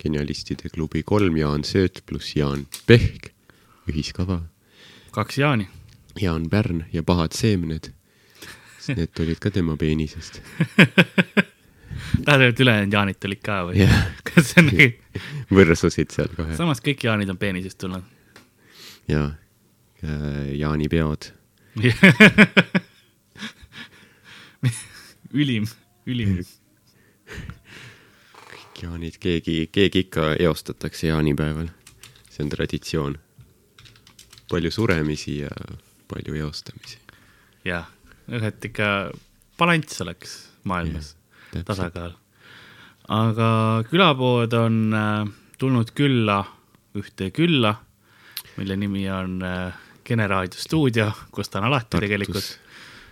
genialistide klubi kolm Jaan Sööt pluss Jaan Pehk, ühiskava, kaks Jaani. Jaan Pärn ja Pahad seemned. Need tulid ka tema peenisest. öelda, et ülejäänud Jaanid tulid ka või? jah, kas see on nii? võrsusid seal kohe samas kõik Jaanid on peenisest tulnud. ja jaanipeod. ülim, ülim. jaanid, keegi, keegi ikka eostatakse jaanipäeval. see on traditsioon. palju suremisi ja palju eostamisi. jah, et ikka balanss oleks maailmas, tasakaal. aga külapood on äh, tulnud külla ühte külla, mille nimi on äh, Kene raadio stuudio, kus ta on alati Tartus. tegelikult.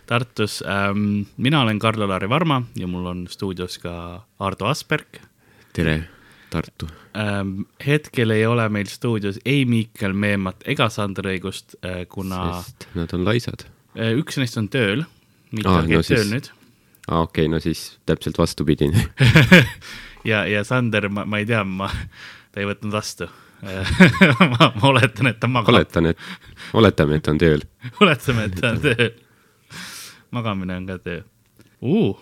Tartus ähm,. mina olen Karl-Alari Varma ja mul on stuudios ka Ardo Asperg tere, Tartu. ähm,. hetkel ei ole meil stuudios ei Miikel Meemat ega Sander Õigust äh,, kuna sest nad on laisad. äh, üks neist on tööl. Miikel ah, käib no tööl siis- nüüd aa, okei okay,, no siis täpselt vastupidine. ja, ja Sander, ma, ma ei tea, ma, ta ei võtnud vastu ma, ma oletan, et ta magab. oletan, et, oletame, et ta on tööl. oletame, et ta on tööl. magamine on ka töö uh,.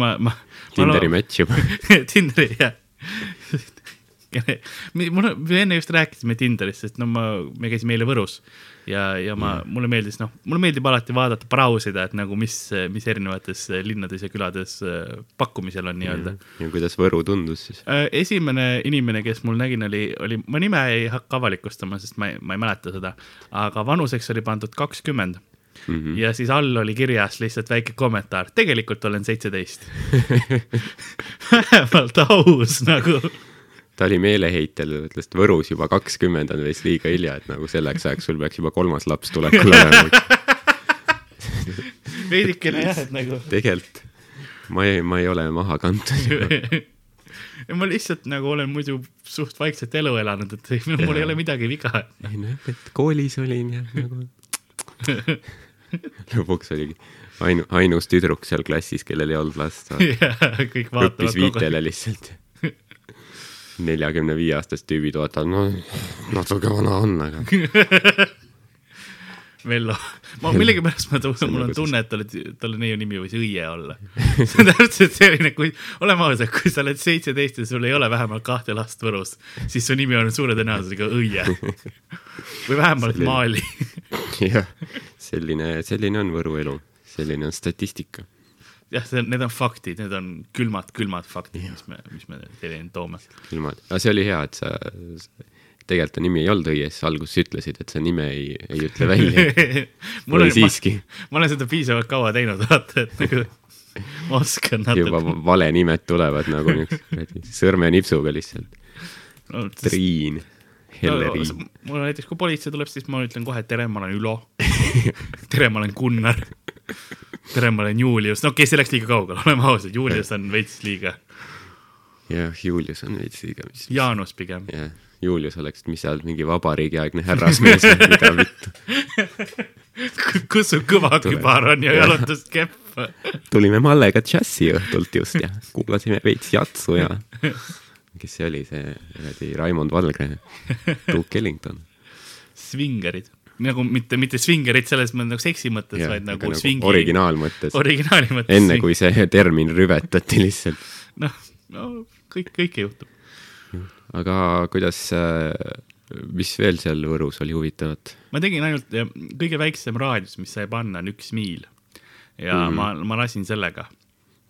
ma, ma. Tinderi match juba. Tinderi, jah. mul, me enne just rääkisime Tinderist, sest no ma, me käisime eile Võrus ja, ja ma, mulle meeldis, noh, mulle meeldib alati vaadata, brausida, et nagu mis, mis erinevates linnades ja külades äh, pakkumisel on nii-öelda. ja kuidas Võru tundus siis? Äh, esimene inimene, kes mul nägin, oli, oli, ma nime ei hakka avalikustama, sest ma ei, ma ei mäleta seda, aga vanuseks oli pandud kakskümmend mm. -hmm. ja siis all oli kirjas lihtsalt väike kommentaar, tegelikult olen seitseteist. vähemalt aus nagu. ta oli meeleheitel, ütles, et Võrus juba kakskümmend on vist liiga hilja, et nagu selleks ajaks sul peaks juba kolmas laps tulekul olema. veidikene jah, et nagu. tegelikult ma ei, ma ei ole maha kantud. ja ma lihtsalt nagu olen muidu suht vaikset elu elanud, et mul ei ole midagi viga. ei noh, et koolis olin ja nagu lõpuks oligi ainu-, ainus tüdruk seal klassis, kellel ei olnud last, kõik õppis vaatavad kogu aeg. viitele lihtsalt. neljakümne viie aastased tüübid vaatavad, no natuke vana on, aga Vello, ma millegipärast ma tunnen, mul on tunne, et talle, talle neiu nimi võis Õie olla. see on täpselt selline, kui, oleme ausad, kui sa oled seitseteist ja sul ei ole vähemalt kahte last Võrus, siis su nimi on suure tõenäosusega Õie. või vähemalt Selline- Maali. jah, selline, selline on Võru elu, selline on statistika. jah, see, need on faktid, need on külmad, külmad faktid, mis me, mis me teieni toome. külmad, aga see oli hea, et sa, tegelikult ta nimi ei olnud õies, alguses ütlesid, et sa nime ei, ei ütle välja. mul on, siiski ma, olen seda piisavalt kaua teinud, vaata, et nagu ma oskan juba natuke. vale nimed tulevad nagu niisuguse sõrmenipsuga lihtsalt. No, Triin, Helleriin. no, mul näiteks, kui politsei tuleb, siis ma ütlen kohe, tere, ma olen Ülo. tere, ma olen Gunnar. tere, ma olen Julius, no okei okay,, see läks liiga kaugele, oleme ausad, Julius on veits liiga. jah, Julius on veits liiga. Jaanus pigem. jah, Julius oleks, mis seal mingi vabariigiaegne härrasmees, mida vittu. kus su kõvakübar on ja jalutuskepp? tulime Mallega džässi õhtult just ja kuulasime veits jatsu ja kes see oli, see kuradi Raimond Valgre, Duke Ellington. svingerid, nagu mitte, mitte svingerid selles mõttes nagu seksi mõttes, vaid nagu, nagu svingi. originaalmõttes, originaali mõttes. enne kui see termin rüvetati lihtsalt. noh, no kõik, kõike juhtub. Aga kuidas, mis veel seal Võrus oli huvitavat? ma tegin ainult, kõige väiksem raadius, mis sai panna, on üks miil. ja mm -hmm. ma, ma lasin sellega,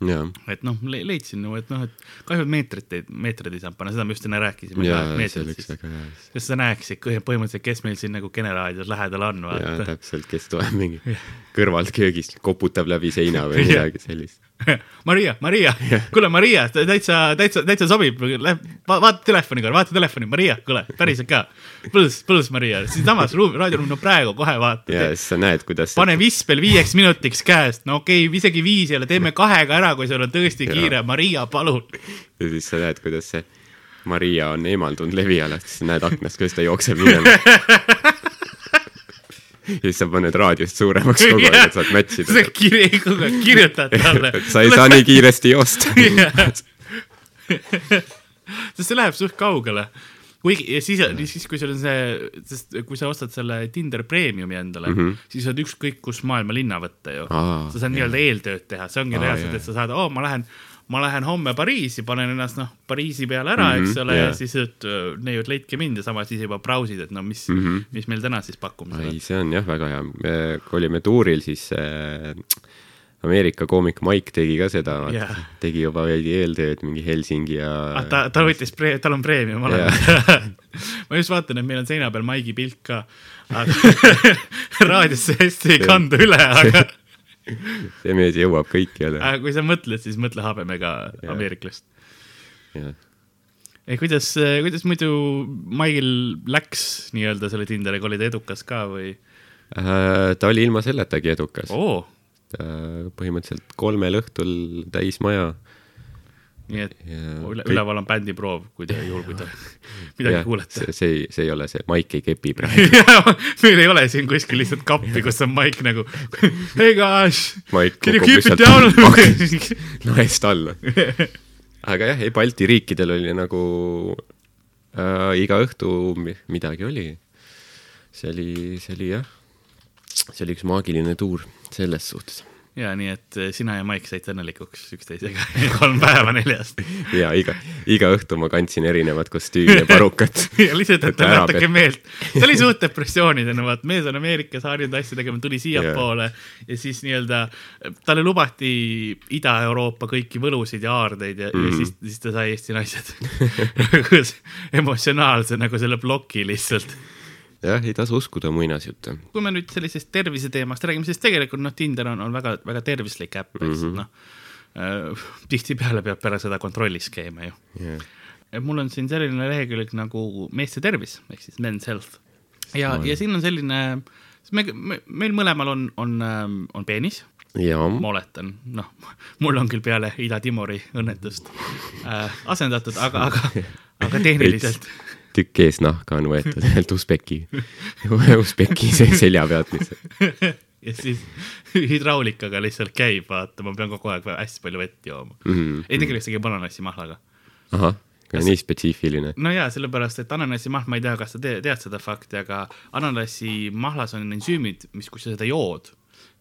jaa, et noh, leidsin nagu, et noh, et kahju, et meetrit ei, meetreid ei saanud panna, seda me just enne rääkisime. sest sa näeksid põhimõtteliselt, kes meil siin nagu Kene raadios lähedal on, jaa, täpselt, kes tuleb mingi kõrvalt köögist, koputab läbi seina või midagi sellist. Maria, Maria, kuule, Maria, täitsa, täitsa, täitsa sobib, va vaata telefoni korra, vaata telefoni, Maria, kuule, päriselt ka. põlus, põlus Maria, siinsamas ruum, raadioruum, no praegu kohe vaata ja. siis sa näed, kuidas pane vispel viieks minutiks käest, no okei okay,, isegi viis ei ole, teeme kahega ära, kui sul on tõesti Jaa. kiire, Maria, palun. ja siis sa näed, kuidas see Maria on eemaldunud Levialast, siis näed aknast, kuidas ta jookseb minema. ja siis sa paned raadiost suuremaks kogu aeg, et saad sa matchida. kiri-, kogu aeg kirjutad talle. sa ei saa nii kiiresti joosta. sest see läheb suht kaugele kuigi ja siis, siis kui sul on see, sest kui sa ostad selle Tinder Premiumi endale mm, -hmm. siis saad ükskõik kus maailma linna võtta ju. sa saad nii-öelda eeltööd teha, see ongi reaalselt, et sa saad, oo, ma lähen, ma lähen homme Pariisi, panen ennast noh, Pariisi peale ära mm, -hmm, eks ole yeah., ja siis, et neiud leidke mind ja samas siis juba brausid, et no mis mm, -hmm. mis meil täna siis pakkumisel on. ei, see on jah, väga hea. me, olime tuuril, siis äh, Ameerika koomik Mike tegi ka seda yeah., tegi juba veidi eeltööd mingi Helsingi ja ah,. ta, ta võttis, tal on preemium olemas yeah. ma just vaatan, et meil on seina peal Maigi pilt ka, aga raadiosse hästi ei kandu üle, aga see mees jõuab kõikjale. kui sa mõtled, siis mõtle habemega ameeriklast ei, kuidas, kuidas muidu Maigil läks nii-öelda selle Tinderiga, oli ta edukas ka või äh,? ta oli ilma selletagi edukas oh Äh, põhimõtteliselt kolmel õhtul täis maja. Nii et ja üle, üleval on bändiproov, kui te, juhul kui te midagi ja, kuulete. see, see, see ei ole see, Maik ei kepi praegu meil ei ole siin kuskil lihtsalt kappi, kus on Maik nagu hey guys, can you keep it down laest alla. aga jah, ei Balti riikidel oli nagu äh, iga õhtu midagi oli. see oli, see oli jah, see oli üks maagiline tuur selles suhtes. Ja nii, et eh, sina ja Maik saite õnnelikuks üksteisega kolm päeva neljast. ja iga, iga õhtu ma kandsin erinevat kostüümi ja parukat ja lihtsalt, et tuletage meelt. ta oli suht depressioonidena, vaat mees on Ameerikas harjunud asju tegema, tuli siiapoole ja. ja siis nii-öelda talle lubati Ida-Euroopa kõiki võlusid ja aardeid ja mm, ja mhm. siis, siis ta sai Eesti naised emotsionaalse nagu selle ploki lihtsalt jah, ei tasu uskuda muinasjutte. kui me nüüd sellisest terviseteemast räägime, siis tegelikult noh, Tinder on, on väga, väga tervislik äpp, eks mm -hmm. noh äh,. tihtipeale peab peale seda kontrollis käima ju yeah.. et mul on siin selline lehekülg nagu meeste tervis ehk siis men's health ja no., ja siin on selline, me, me, meil mõlemal on, on, ähm, on peenis ma oletan, noh, mul on küll peale Ida-Timori õnnetust äh, asendatud, aga, aga, aga tehniliselt tükk eesnahka on võetud sealt Usbeki, Usbeki selja pealt lihtsalt. ja siis hidraulikaga lihtsalt käib, vaata, ma pean kogu aeg hästi palju vett jooma mm. -hmm. ei, tegelikult see käib ananassimahlaga. ahah, nii spetsiifiline. no jaa, sellepärast, et ananassimahl, ma ei tea, kas sa tead, tead seda fakti, aga ananassimahlas on ensüümid, mis, kui sa seda jood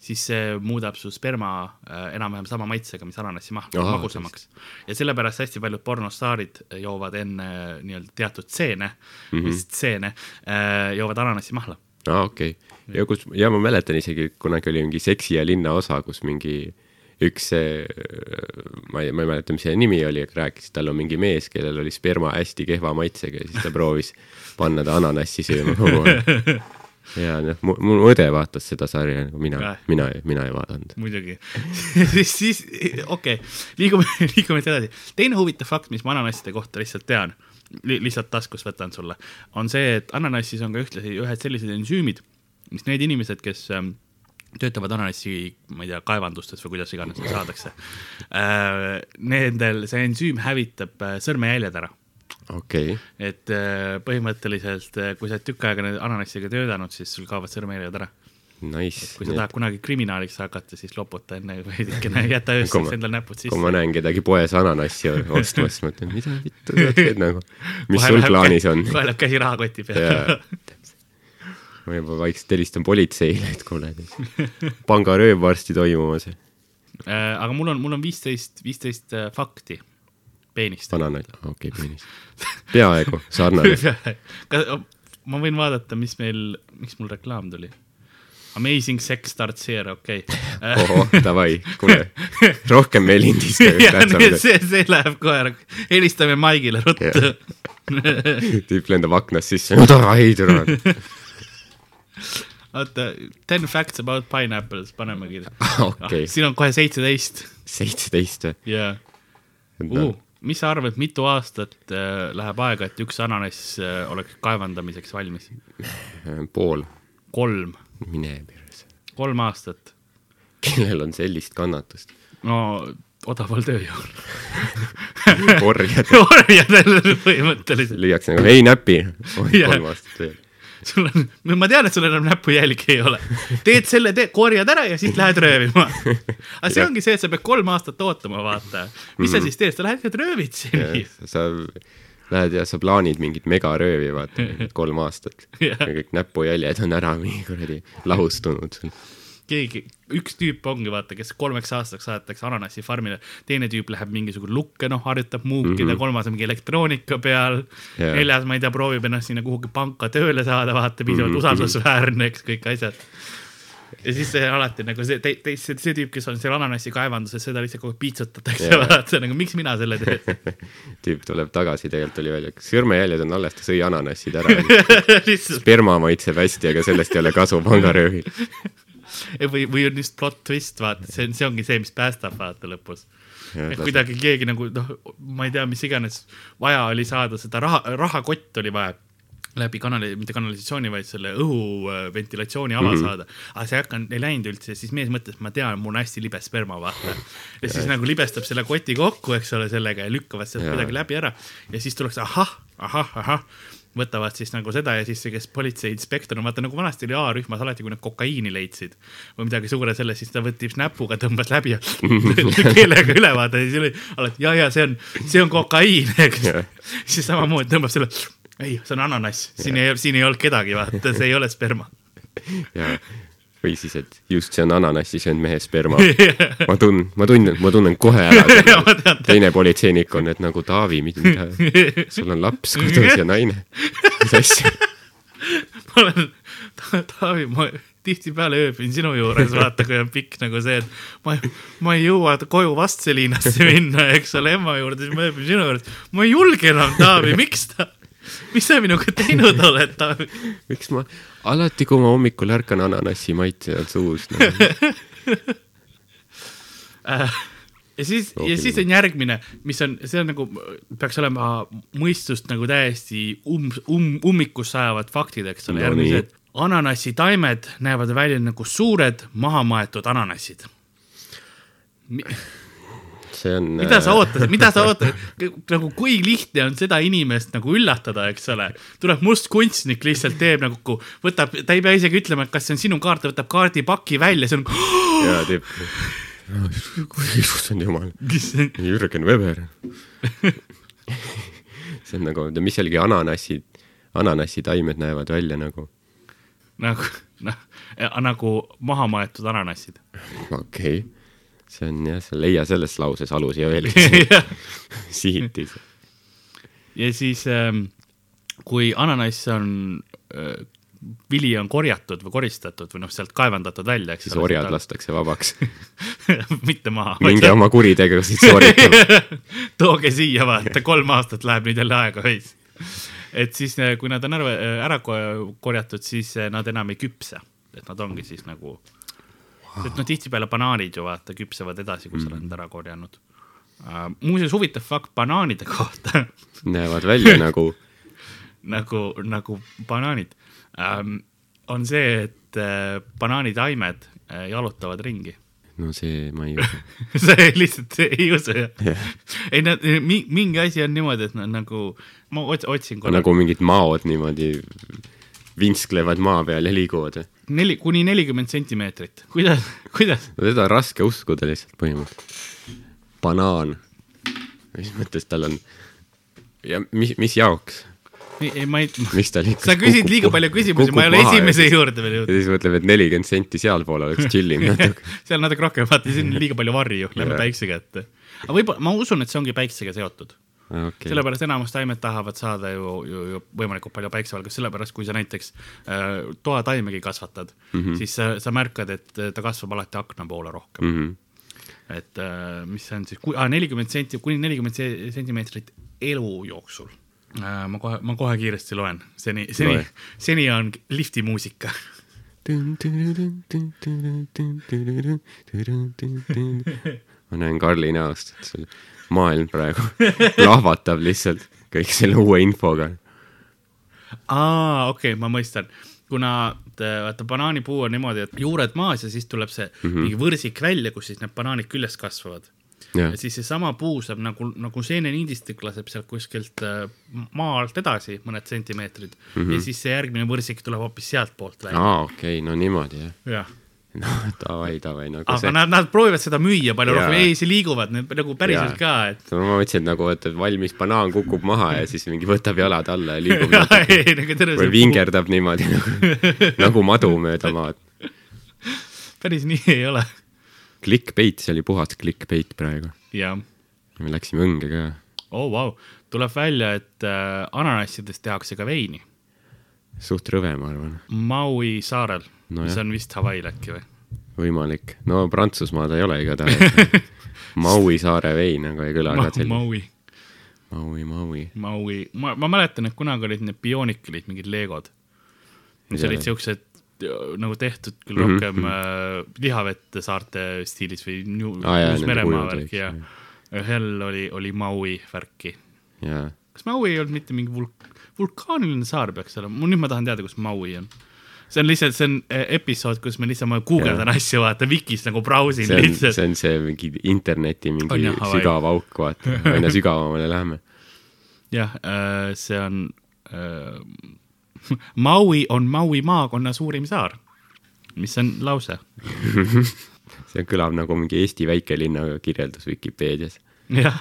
siis see muudab su sperma äh, enam-vähem sama maitsega, mis ananassi mahl, magusamaks. ja sellepärast hästi paljud pornostaarid joovad enne äh, nii-öelda teatud stseene mm, -hmm. stseene äh,, joovad ananassi mahla. aa ah,, okei okay.. ja kus, ja ma mäletan isegi, kunagi oli mingi Seksi ja linna osa, kus mingi üks ma ei, ma ei mäleta, mis see nimi oli, aga rääkis, tal on mingi mees, kellel oli sperma hästi kehva maitsega ja siis ta proovis panna ta ananassi sööma kogu aeg ja noh, mu õde vaatas seda sarja, nagu mina, mina, mina ei vaadanud. muidugi siis, siis okei okay., liigume, liigume edasi. teine huvitav fakt, mis ma ananasside kohta lihtsalt tean li, lihtsalt taskust võtan sulle, on see, et ananassis on ka ühtlasi ühed sellised ensüümid, mis need inimesed, kes ähm, töötavad ananassi, ma ei tea, kaevandustes või kuidas iganes seda saadakse äh,. Nendel see ensüüm hävitab äh, sõrmejäljed ära okay.. et äh, põhimõtteliselt, äh, kui sa oled tükk aega ananassiga töötanud, siis sul kaovad sõrmejäljed ära. Nice. kui sa tahad kunagi kriminaaliks hakata, siis loputa enne veidikene, jäta ööseks endal näpud sisse. kui ma näen kedagi poes ananassi ostmas, mõtlen, mida vittu sa teed nagu, mis sul plaanis on? kohe läheb käsi rahakoti peale ma juba vaikselt helistan politseile, et kuule, pangarööv varsti toimumas. Äh, aga mul on, mul on viisteist, viisteist fakti peenist. bananal, okei okay,, peenist. peaaegu sarnane ma võin vaadata, mis meil, miks mul reklaam tuli. Amazing sex starts here, okei okay. ohoh, davai, kuule, rohkem me lindistame. see, see läheb kohe, helistame Maigile ruttu. tüüp lendab aknast sisse, no davai, tule oota, ten facts about pineapples, paneme kirja okay.. Ah, siin on kohe seitseteist. seitseteist või? jaa. Mis sa arvad, mitu aastat äh, läheb aega, et üks ananass äh, oleks kaevandamiseks valmis? pool. kolm. mine perse. kolm aastat. kellel on sellist kannatust? no odaval tööjõul orjadel orjadel põhimõtteliselt. lüüakse nagu, ei näpi, kolm aastat veel sul on, ma tean, et sul enam näpujälgi ei ole. teed selle, teed, korjad ära ja siis lähed röövima. aga see ongi see, et sa pead kolm aastat ootama, vaata. mis mm -hmm. sa mhm. siis teed, sa lähed ja röövid siin. sa Lähed ja sa plaanid mingit megaröövi, vaata, kolm aastat. Ja kõik näpujäljed on ära mingi kuradi lahustunud sul. keegi, üks tüüp ongi vaata, kes kolmeks aastaks saadetakse ananassifarmile, teine tüüp läheb mingisugune lukke, noh, harjutab muukida mm. -hmm. kolmas on mingi elektroonika peal yeah., neljas, ma ei tea, proovib ennast sinna kuhugi panka tööle saada, vaata, piisavalt mm -hmm. usaldusväärne, eks kõik asjad. ja siis see alati nagu see, see, see tüüp, kes on seal ananassikaevanduses, seda lihtsalt kogu aeg piitsutatakse yeah. vaata nagu miks mina selle teen. tüüp tuleb tagasi, tegelikult tuli välja, sõrmejäljed on alles, ta sõi ananassid ära. sperma maitseb hästi, aga sellest ei ole kasu pangaröövil. või, või on just plot twist, vaata, see on, see ongi see, mis päästab, vaata lõpus et kuidagi keegi nagu noh, ma ei tea, mis iganes vaja oli saada seda raha, rahakott oli vaja läbi kanali, mitte kanalisatsiooni, vaid selle õhuventilatsiooni ala mm -hmm. saada. aga see ei hakanud, ei läinud üldse, siis mees mõtles, ma tean, mul on hästi libe sperma, vaata. ja siis nagu libestab selle koti kokku, eks ole, sellega ja lükkavad sealt kuidagi läbi ära ja siis tuleks ahah, ahah, ahah võtavad siis nagu seda ja siis see, kes politseiinspektor on, vaata nagu vanasti oli A-rühmas alati, kui nad kokaiini leidsid või midagi suure selle, siis ta võttis näpuga, tõmbas läbi ja keelega üle vaata ja siis oli alati ja, ja see on, see on kokaiin, siis samamoodi tõmbab selle, ei, see on ananass, siin ei, siin ei olnud kedagi, vaata, see ei ole sperma. ja, või siis, et just see on ananassi söönud mehe sperma. ma tunnen, ma tunnen, ma tunnen kohe ära teine politseinik on, et nagu Taavi, mida, sul on laps kodus ja naine. mis asja? ma olen, Taavi, ma tihtipeale ööbin sinu juures, vaata, kui on pikk nagu see, et ma, ma ei jõua koju Vastseliinasse minna, eks ole, ema juurde, siis ma ööbin sinu juures. ma ei julge enam, Taavi, miks ta, mis sa minuga teinud oled, Taavi? miks ma alati, kui ma hommikul ärkan, ananassi maitse on suus no.. ja siis, ja Loogiline. siis on järgmine, mis on, see on nagu, peaks olema mõistust nagu täiesti um-, um-, ummikusse ajavad faktid, eks ole No järgmised nii.. ananassitaimed näevad välja nagu suured mahamaetud ananassid. See on. mida sa ootad, mida sa ootad, nagu kui lihtne on seda inimest nagu üllatada, eks ole. tuleb must kunstnik lihtsalt teeb nagu, võtab, ta ei pea isegi ütlema, et kas see on sinu kaart, ta võtab kaardipaki välja, see on, ja teeb. issand jumal, Jürgen Weber. see on nagu, mis sealgi ananassid, ananassitaimed näevad välja nagu, nagu, noh, nagu maha maetud ananassid. okei okay.. See on jah, sa leia selles lauses alus ja veel sihitis. ja siis ähm,, kui ananass on äh,, vili on korjatud või koristatud või noh, sealt kaevandatud välja, eks siis orjad. lastakse vabaks. mitte maha. minge oma kuritegevusid sooritama. tooge siia, vaata, kolm aastat läheb nüüd jälle aega veits. et siis, kui nad on ära, ära ko- korjatud, siis nad enam ei küpse, et nad ongi siis nagu, et noh, tihtipeale banaanid ju vaata küpsevad edasi, kui sa oled nad ära korjanud uh,. muuseas, huvitav fakt banaanide kohta näevad välja nagu, nagu, nagu banaanid um,, on see, et uh, banaanitaimed uh, jalutavad ringi. no see ma ei usu. sa lihtsalt ei usu jah Jah. ei nad, mingi asi on niimoodi, et nad nagu, ma ots- otsin korra nagu mingid maod niimoodi vinsklevad maa peal ja liiguvad. neli, kuni nelikümmend sentimeetrit, kuidas, kuidas? no seda on raske uskuda lihtsalt põhimõtteliselt. banaan, mis mõttes tal on ja mis, mis jaoks, ei, ma ei, miks tal ikka sa küsid liiga palju küsimusi, ma ei ole esimese juurde veel ja jõudnud. siis mõtleb, et nelikümmend senti sealpool oleks chill im natuke. seal natuke rohkem, vaata, siin on liiga palju varju, lähme Jah. päikse kätte. aga võib-olla, ma usun, et see ongi päiksega seotud. okei, sellepärast enamus taimed tahavad saada ju, ju, ju võimalikult palju päiksevalgust, sellepärast kui sa näiteks äh, toataimegi kasvatad mm, Mhm. -hmm. siis sa, sa märkad, et äh, ta kasvab alati akna poole rohkem mm. Mhm. -hmm. et äh, mis see on siis, nelikümmend senti, kuni nelikümmend sentimeetrit elu jooksul äh,. ma kohe, ma kohe kiiresti loen, seni, seni seni on lifti muusika. ma näen Karli näost, et see maailm praegu plahvatab lihtsalt kõik selle uue infoga. aa, okei okay,, ma mõistan, kuna t- vaata banaanipuu on niimoodi, et juured maas ja siis tuleb see mm -hmm. mingi võrsik välja, kus siis need banaanid küljest kasvavad. jah ja, siis seesama puu saab nagu, nagu seeneniidistik laseb sealt kuskilt äh, maa alt edasi mõned sentimeetrid mm -hmm. ja siis see järgmine võrsik tuleb hoopis sealtpoolt välja. aa okei, no niimoodi jah. jah, noh, davai, davai, nagu aga see nad, nad proovivad seda müüa palju rohkem, ei, see liiguvad need nagu päriselt ka, et ma mõtlesin, nagu, et valmis banaan kukub maha ja siis mingi võtab jalad alla ja liigub natuke. nagu või vingerdab niimoodi nagu, nagu madu mööda maad. päris nii ei ole. Clickbait, see oli puhas clickbait praegu. jah, me läksime õnge ka. oh vau, tuleb välja, et äh, ananassidest tehakse ka veini suht rõve, ma arvan. Maui saarel no, mis on vist Hawaii'l äkki või? võimalik. no Prantsusmaa ta ei ole igatahes. Maui saare vein, aga ei kõla ka selline. Maui, Maui, Maui. Maui, ma, ma mäletan, et kunagi olid need Bionic olid mingid legod, mis Jaa. olid siuksed äh, nagu tehtud küll Mhm, rohkem äh, lihavette saarte stiilis või Uus-Meremaa nende värk kujud, ja ühel oli, oli Maui värki. kas Maui ei olnud mitte mingi vulk-, vulkaaniline saar peaks olema, nüüd ma tahan teada, kus Maui on. See on lihtsalt, see on eh, episood, kus me lihtsalt, ma guugeldan asju, vaata Wikis nagu brausin see on, lihtsalt. see on see mingi interneti On mingi jah, Hawaii. sügav auk, vaata. aina sügavamale läheme. jah, see on äh,, Maui on Maui maakonna suurim saar, mis on lause. see kõlab nagu mingi Eesti väikelinna kirjeldus Vikipeedias. jah,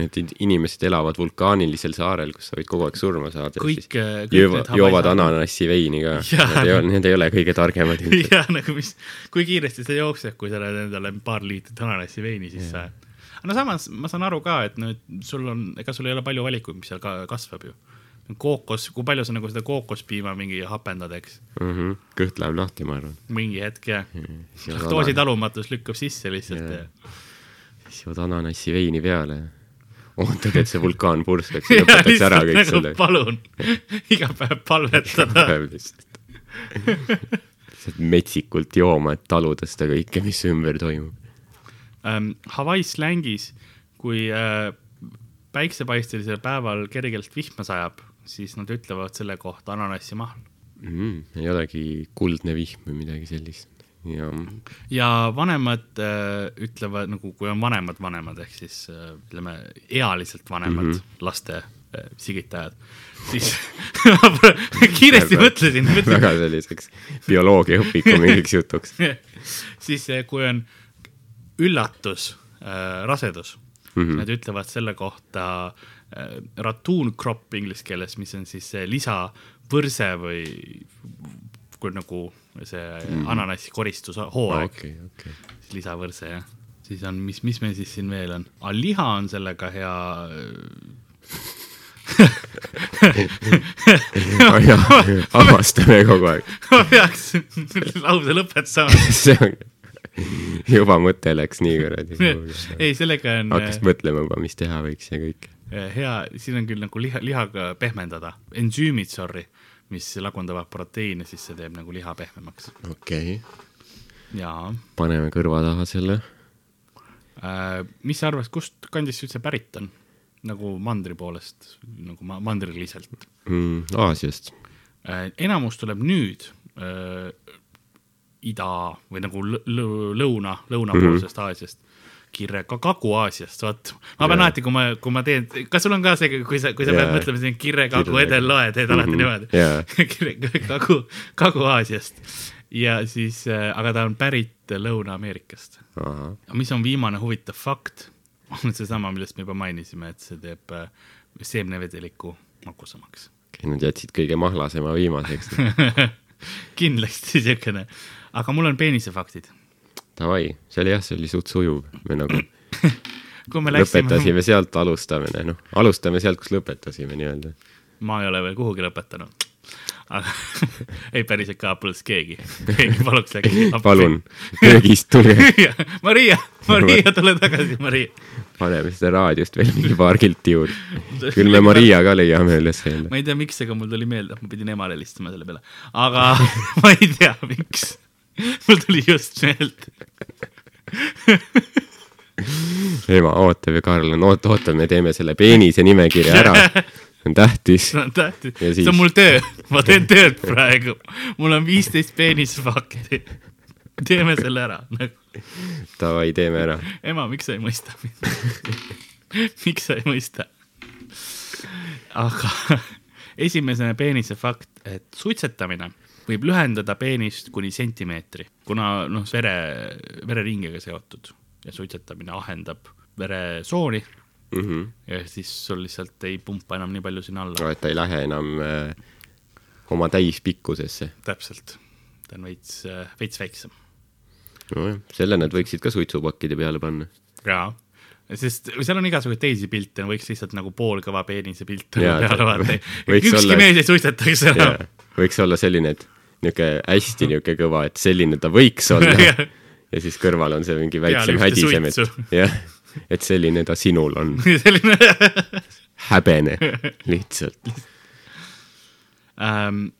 et in- inimesed elavad vulkaanilisel saarel, kus sa võid kogu aeg surma saada. kõik, kõik joovad, need Hawaii joovad ananassi veini ka. Need ei ole, need ei ole kõige targemad jah, nagu mis, kui kiiresti sa jooksed, kui sa oled endale paar liitrit ananassi veini sisse ajad. no samas ma saan aru ka, et nüüd sul on, ega sul ei ole palju valikuid, mis seal ka kasvab ju. kookos, kui palju sa nagu seda kookospiima mingi hapendad, eks, Mhm. kõht läheb lahti, ma arvan. mingi hetk jah. siis jood doositalumatus lükkab sisse lihtsalt Jaa. ja siis jood ananassi veini peale. ootad, et see vulkaan purskaks ja lõpetaks ära kõik nagu selle. palun, iga päev palvetada. päev lihtsalt. lihtsalt metsikult jooma, et taluda seda kõike, mis ümber toimub. ähm, Hawaii slängis, kui äh, päiksepaistelisel päeval kergelt vihma sajab, siis nad ütlevad selle kohta ananassi mahl. mm,. ei olegi kuldne vihm või midagi sellist. Ja ja vanemad äh, ütlevad nagu, kui on vanemad vanemad ehk siis äh, ütleme ealiselt vanemad mm -hmm. laste äh, sigitajad, siis kiiresti mõtlesin, väga selliseks bioloogiaõpiku mingiks jutuks. siis eh, kui on üllatus äh,, rasedus mm. -hmm. nad ütlevad selle kohta äh, ratuun crop inglise keeles, mis on siis see lisavõrse või kui nagu see mm ananassi koristushooaeg okay., okei, okei. siis lisavõrse jah. siis on, mis, mis meil siis siin veel on, liha on sellega hea avastame kogu aeg. ma peaks lause lõpetama. see on, juba mõte läks nii kuradi. ei, sellega on hakkasid mõtlema juba, mis teha võiks ja kõik. Eh, hea, siin on küll nagu liha, lihaga pehmendada, ensüümid, sorry, mis lagundavad proteiine, siis see teeb nagu liha pehmemaks. okei okay., jaa paneme kõrva taha selle. äh,. mis sa arvad, kust kandist see üldse pärit on? nagu mandri poolest, nagu ma-, mandriliselt mm,. Aasiast. äh,. enamus tuleb nüüd äh, ida või nagu lõ- lõ- lõuna, lõunapoolsest mm -hmm. Aasiast kirre ka Kagu-Aasiast, vot. ma pean alati, kui ma, kui ma teen, kas sul on ka see, kui sa, kui sa Jaa. pead mõtlema siin kirre, Kagu, Kirre- Edel, Loe, teed alati Mhm. niimoodi Jaa. kirre, Kagu, Kagu-Aasiast ja siis, aga ta on pärit Lõuna-Ameerikast. mis on viimane huvitav fakt, on seesama, millest me juba mainisime, et see teeb äh, seemnevedeliku magusamaks. Nad jätsid kõige mahlasema viimaseks. kindlasti siukene, aga mul on peenise-faktid. Davai, see oli jah, see oli suht sujuv. me nagu me läksime, lõpetasime sealt alustamine, noh, alustame sealt, kus lõpetasime nii-öelda. ma ei ole veel kuhugi lõpetanud. aga ei, päriselt ka poleks keegi, keegi paluks äkki. palun, köögist tulge, Maria, Maria, tule tagasi, Maria. paneme seda raadiost veel mingi paar kilti juurde. küll me Mariaga leiame üles jälle. ma ei tea, miks, aga mul tuli meelde, ma pidin emale helistama selle peale, aga ma ei tea, miks. mul tuli just meelde. ema ootab ja Karl on, oota, oota, me teeme selle peenise nimekirja ära. see on tähtis. see on tähtis, Ja see siis- on mul töö, ma teen tööd praegu, mul on viisteist peenisfakti. teeme selle ära. Davai, teeme ära. ema, miks sa ei mõista mind? miks sa ei mõista? aga esimesena peenise fakt, et suitsetamine võib lühendada peenist kuni sentimeetri, kuna noh, vere, vereringiga seotud ja suitsetamine ahendab veresooni mm. -hmm. ja siis sul lihtsalt ei pumpa enam nii palju sinna alla no et ta ei lähe enam äh, oma täispikkusesse. täpselt, ta on veits, veits väiksem. nojah, selle nad võiksid ka suitsupakkide peale panna. jaa, sest seal on igasuguseid teisi pilte, võiks lihtsalt nagu poolkõva peenise pilt peale vaadata ükski olla- mees ei suitsetaks enam. Võiks olla selline, et niisugune hästi niisugune kõva, et selline ta võiks olla ja siis kõrval on see mingi väiksem hädisem, et jah, et selline ta sinul on, selline häbene lihtsalt. ähm,.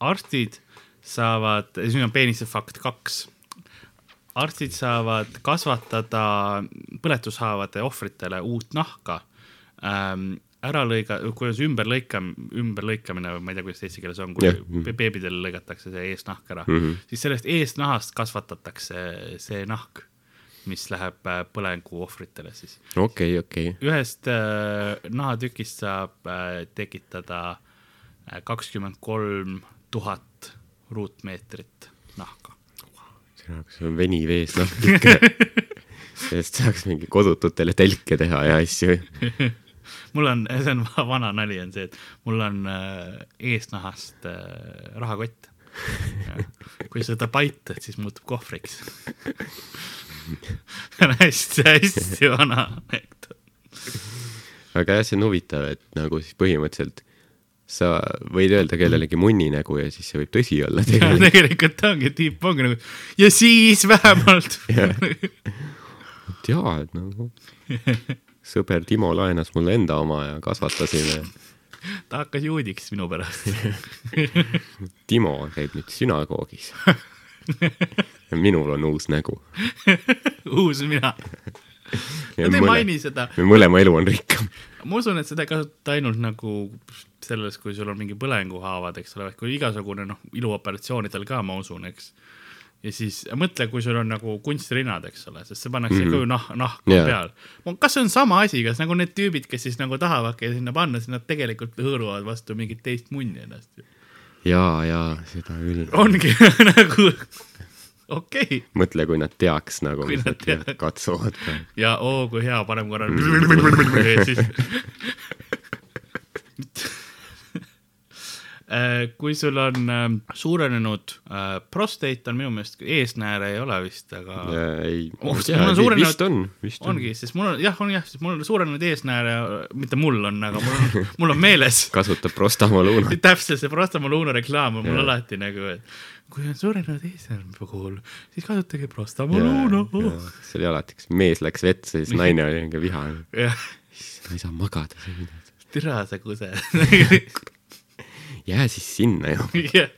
arstid saavad, siin on peenise fakt kaks. arstid saavad kasvatada põletushaavade ohvritele uut nahka ähm,. Ära lõiga, kuidas ümberlõikam-, ümberlõikamine, ma ei tea, kuidas eesti keeles on, kui yeah. beebidel lõigatakse see eesnahk ära mm. -hmm. siis sellest eesnahast kasvatatakse see nahk, mis läheb äh, põlengu ohvritele siis okei, okei, ühest äh, nahatükist saab äh, tekitada kakskümmend kolm tuhat ruutmeetrit nahka. see on veniv eesnahk ikka. sellest saaks mingi kodututele telke teha ja asju. mul on, see on va- vana nali on see, et mul on äh, eesnahast äh, rahakott. kui seda paitad, siis muutub kohvriks. hästi-hästi vana anekdoot. aga jah, see on huvitav, et nagu siis põhimõtteliselt sa võid öelda kellelegi munni nägu ja siis see võib tõsi olla tegelikult. tegelikult ongi, tiip ongi nagu ja siis vähemalt jaa, et nagu sõber Timo laenas mulle enda oma ja kasvatasime. ta hakkas juudiks minu pärast. Timo käib nüüd sünagoogis. ja minul on uus nägu. uus mina. ja Nad ei maini seda, me mõlema elu on rikkam. ma usun, et seda ei kasutata ainult nagu selles, kui sul on mingi põlenguhaavad, eks ole, kui igasugune noh, iluoperatsioonidel ka ma usun, eks. Ja siis mõtle, kui sul on nagu kunstirinnad, eks ole, sest see pannakse mm -hmm. ju nah, nahk Jaa. yeah. peal. kas see on sama asi, kas nagu need tüübid, kes siis nagu tahavadki sinna panna, siis nad tegelikult hõõruvad vastu mingit teist munni ennast. jaa, jaa, seda küll. ongi nagu okei okay. mõtle, kui nad teaks nagu, mis nad teevad, katsuvad ka. ja oo kui hea, paneme korra siis Äh, kui sul on ähm, suurenenud äh, prostate on minu meelest, eesnääre ei ole vist, aga ei, Oh, ma ei sest mul on tea, suurenenud- vist on, vist on. ongi, sest mul on jah, on jah, sest mul on suurenenud eesnääre, mitte mul on, aga mul on, mul on meeles kasutab Prostamaluunat. täpselt see Prostamooluuna reklaam on mul Jaa. alati nagu, et kui on suurenenud eesnääre puhul, siis kasutage Prostamooluuna. see oli alati, kas mees läks vette, siis naine oli mingi vihane. ma ei saa magada, türa sa kuse. jää siis sinna ju. jah,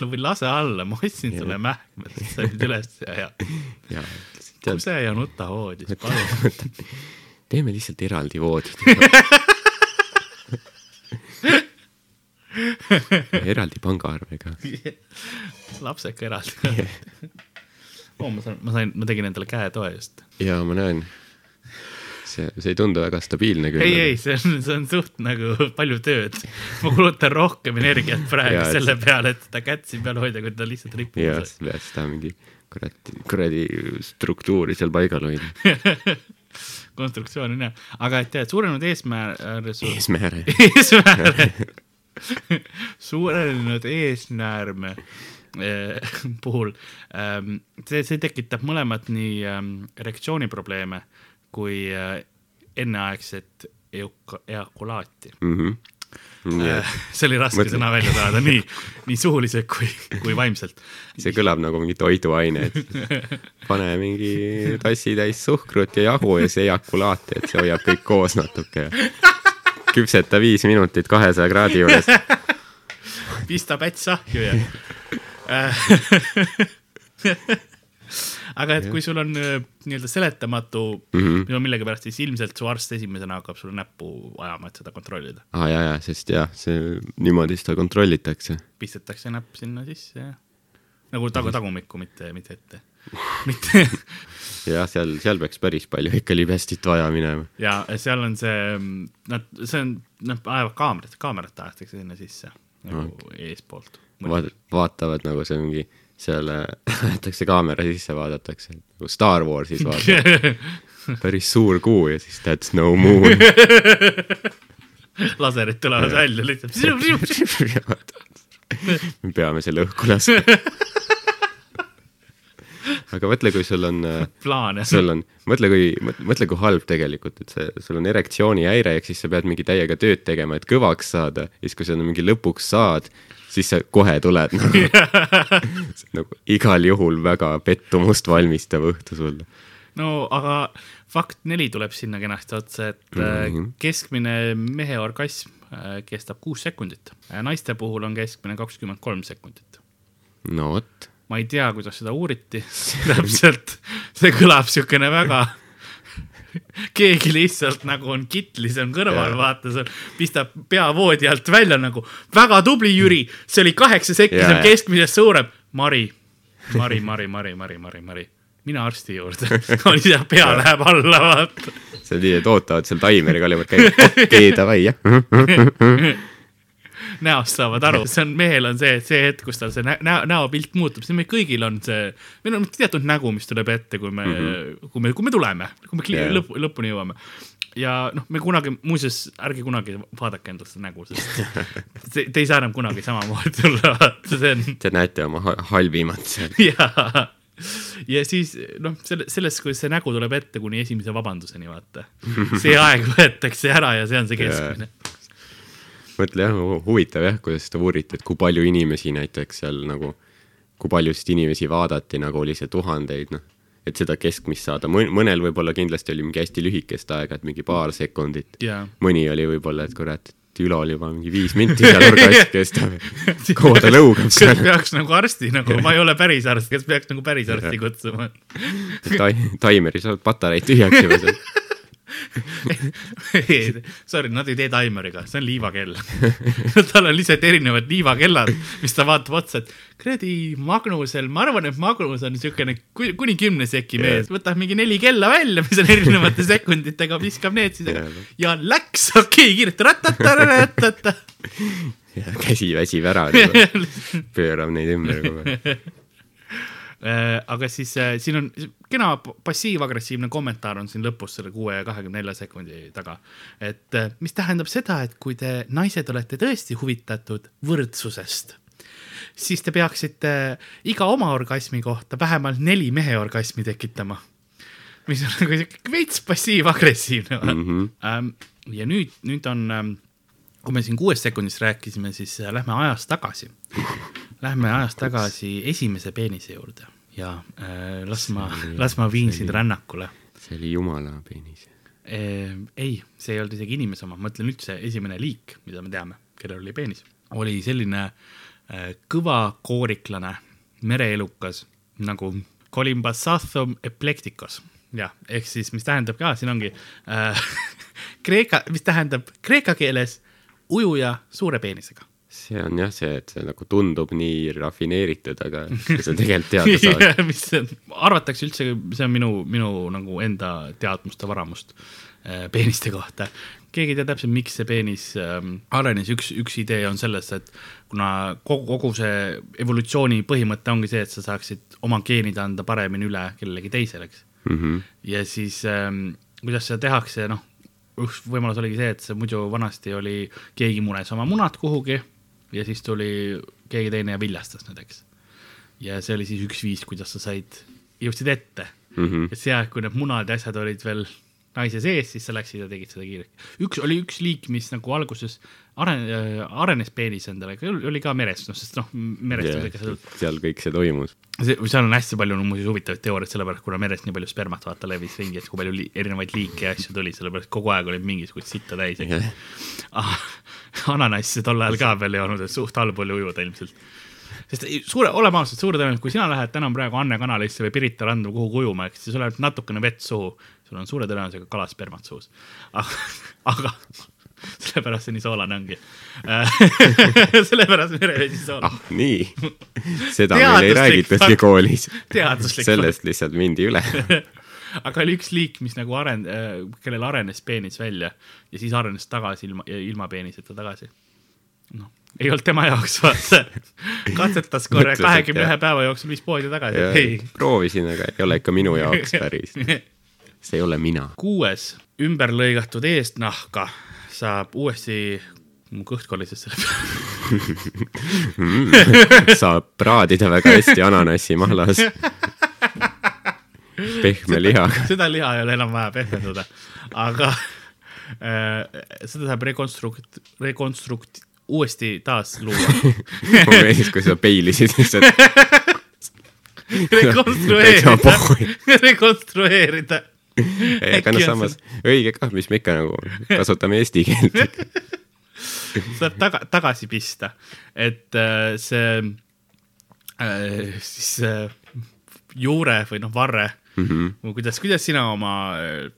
või lase alla, ma ostsin sulle mähkmed, sa olid üles ja, ja ja kuse ja nuta voodis, palun. teeme lihtsalt eraldi voodid. eraldi pangaarvega. lapseka eraldi. oo, ma sain, ma sain, ma tegin endale käetoe just. ja ma näen, see, see ei tundu väga stabiilne küll. ei, ei, see on, see on suht nagu palju tööd. ma kulutan rohkem energiat praegu et- selle peale, et seda kätsi peal hoida, kui ta lihtsalt ripub ja. siis pead seda mingi kuradi, kuradi struktuuri seal paigal hoida. konstruktsioon on hea, aga et tead, suurenenud eesmäär. eesmääre. eesmääre, suurenenud eesnäärme eh, puhul ähm, see, see tekitab mõlemat nii ähm, erektsiooniprobleeme kui äh, enneaegset euka- eakulaati. Yeah. see oli raske Mõtle- sõna välja saada nii, nii suuliselt kui, kui vaimselt. see kõlab nagu mingi toiduaine, et pane mingi tassitäis suhkrut ja jahu ja siis ejakulaati, et see hoiab kõik koos natuke küpseta viis minutit kahesaja kraadi juures. pista päts ahju ja aga et kui sul on äh, nii-öelda seletamatu mm. -hmm. millegipärast, siis ilmselt su arst esimesena hakkab sulle näppu ajama, et seda kontrollida. aa ah, jaa, jaa, sest jah, see niimoodi seda kontrollitakse. pistetakse näpp sinna sisse ja nagu tagu, tagumikku, mitte, mitte ette. mitte jah, seal, seal peaks päris palju ikka libestit vaja minema. ja seal on see, nad, see on, nad ajavad kaamerat, kaamerat aetakse sinna sisse nagu eespoolt. vaat-, vaatavad nagu see mingi seal äh, aetakse kaamera sisse, vaadatakse nagu Star Warsis vaatad, päris suur kuu ja siis that's no moon. laserid tulevad välja lihtsalt. me peame selle õhku laskma. Aga mõtle, kui sul on äh, plaan jah. sul on, mõtle kui, mõtle kui halb tegelikult, et see, sul on erektsioonihäire, ehk siis sa pead mingi täiega tööd tegema, et kõvaks saada, ja siis kui sa mingi lõpuks saad, siis sa kohe tuled nagu, nagu igal juhul väga pettumust valmistav õhtu sulle. no aga fakt neli tuleb sinna kenasti otsa, et mm. -hmm. keskmine mehe orgasm äh, kestab kuus sekundit. naiste puhul on keskmine kakskümmend kolm sekundit. no vot, ma ei tea, kuidas seda uuriti täpselt, see kõlab siukene väga keegi lihtsalt nagu on kitlis, on kõrval, vaata seal, pistab pea voodi alt välja nagu väga tubli Jüri, see oli kaheksa sekki, see on keskmisest suurem. Mari, Mari, Mari, Mari, Mari, Mari, Mari, mine arsti juurde. oli seal pea läheb alla, vaata. see on nii, et ootavad seal taimeri kallal, käib, okei, davai, jah. näost saavad aru, see on, mehel on see, see hetk, kus tal see nä- näo, näopilt muutub, see meil kõigil on see, meil on teatud nägu, mis tuleb ette, kui me mm, -hmm. kui me, kui me tuleme, kui me Jaa. lõpp, lõpuni jõuame. ja noh, me kunagi, muuseas, ärge kunagi vaadake endalt seda nägu, sest te, te ei saa enam kunagi samamoodi tulla, vaata see on Te näete oma ha- halvimat seal. ja, ja siis noh, selle, sellest, kuidas see nägu tuleb ette kuni esimese vabanduseni, vaata. see aeg võetakse ära ja see on see keskmine. Mõtle jah, huvitav jah, kuidas seda uuriti, et kui palju inimesi näiteks seal nagu, kui paljusid inimesi vaadati, nagu oli see tuhandeid, noh. et seda keskmist saada, mõnel võib-olla kindlasti oli mingi hästi lühikest aega, et mingi paar sekundit. jaa mõni oli võib-olla, et kurat, et Ülol juba mingi viis minti seal orgasm kestab. kaua ta lõugab seal, peaks nagu arsti nagu, ma ei ole päris arst, kas peaks nagu päris arsti kutsuma? tai-, taimeri saavad patareid tühjaks juba seal. Sorry, nad ei tee taimeriga, see on liivakell. tal on lihtsalt erinevad liivakellad, mis ta vaatab otsa, et kuradi Magnusel, ma arvan, et Magnus on ku- kuni kümne seki mees, võtab mingi neli kella välja, mis on erinevate sekunditega, viskab need siis Jaa. ja läks, okei okay,, kiirelt ratatatatata. käsi väsib ära, pöörab neid ümber kogu aeg. Äh, aga siis äh, siin on kena passiiv-agressiivne kommentaar on siin lõpus selle kuue ja kahekümne nelja sekundi taga. et äh, mis tähendab seda, et kui te naised olete tõesti huvitatud võrdsusest, siis te peaksite iga oma orgasmi kohta vähemalt neli mehe orgasmi tekitama. mis on nagu siuke veits passiiv-agressiivne mm. -hmm. ja nüüd, nüüd on, kui me siin kuuest sekundist rääkisime, siis äh, lähme ajas tagasi. Lähme ajas tagasi esimese peenise juurde ja äh, las ma, las ma viin sind rännakule see oli jumala peenis. eh,. ei, see ei olnud isegi inimese oma, ma mõtlen üldse esimene liik, mida me teame, kellel oli peenis, oli selline äh, kõva kooriklane mereelukas nagu Colimbasathum eplecticus. jah, ehk siis, mis tähendab ka, siin ongi äh, kreeka, mis tähendab kreeka keeles ujuja suure peenisega. See on jah see, et see nagu tundub nii rafineeritud, aga sa tegelikult teada saad. mis see on, arvatakse üldse, see on minu, minu nagu enda teadmuste varamust äh, peeniste kohta. keegi ei tea täpselt, miks see peenis ähm, arenes, üks, üks idee on selles, et kuna kogu, kogu see evolutsiooni põhimõte ongi see, et sa saaksid oma geenid anda paremini üle kellelegi teisele, eks. Mhm. ja siis ähm, kuidas seda tehakse, noh, üks võimalus oligi see, et see muidu vanasti oli, keegi munes oma munad kuhugi ja siis tuli keegi teine ja viljastas need, eks. ja see oli siis üks viis, kuidas sa said, jõudsid ette mm. -hmm. et see aeg, kui need munad ja asjad olid veel naise sees, siis sa läksid ja tegid seda kiirelt. üks oli üks liik, mis nagu alguses aren-, arenes peenis endale, oli ka meres, noh, sest noh, merest kõike seda seal kõik see toimus. see, seal on hästi palju no, muuseas huvitavaid teooriaid, sellepärast kuna merest nii palju spermat vaata levis ringi, et kui palju li erinevaid liike ja asju tuli, sellepärast kogu aeg oli mingisugust sitta täis, eks ananasse tol ajal ka veel ei olnud, et suht halb oli ujuda ilmselt. sest ei, suure, oleme ausad, suure tõenäosusega, kui sina lähed täna praegu Anne kanalisse või Pirita randu kuhugi ujuma, eks siis sul läheb natukene vett suhu, sul on suure tõenäosusega kalaspermat suus. aga sellepärast see nii soolane ongi. sellepärast merevesi soolane ah, nii. seda meil ei räägitudki koolis. sellest lihtsalt mindi üle. Aga oli üks liik, mis nagu aren-, kellel arenes peenis välja ja siis arenes tagasi ilma, ilma peeniseta tagasi. noh, ei olnud tema jaoks, vaata. katsetas korra kahekümne ühe päeva jooksul viis poodi tagasi, proovisin, aga ei ole ikka minu jaoks päris. see ei ole mina. kuues, ümber lõigatud eestnahka saab uuesti, mu kõht kolises selle peale. saab praadida väga hästi ananassimahlas. Pehme lihaga. seda liha ei ole enam vaja pehmendada, aga äh, seda saab rekonstrukt-, rekonstrukt-, uuesti taas luua. mulle meeldis, kui sa peilisid lihtsalt. rekonstrueerida, rekonstrueerida. aga noh, samas õige kah, mis me ikka nagu kasutame eesti keelt. saab taga, tagasi pista, et äh, see äh, siis äh, juure või noh, varre mm. -hmm. kuidas, kuidas sina oma äh,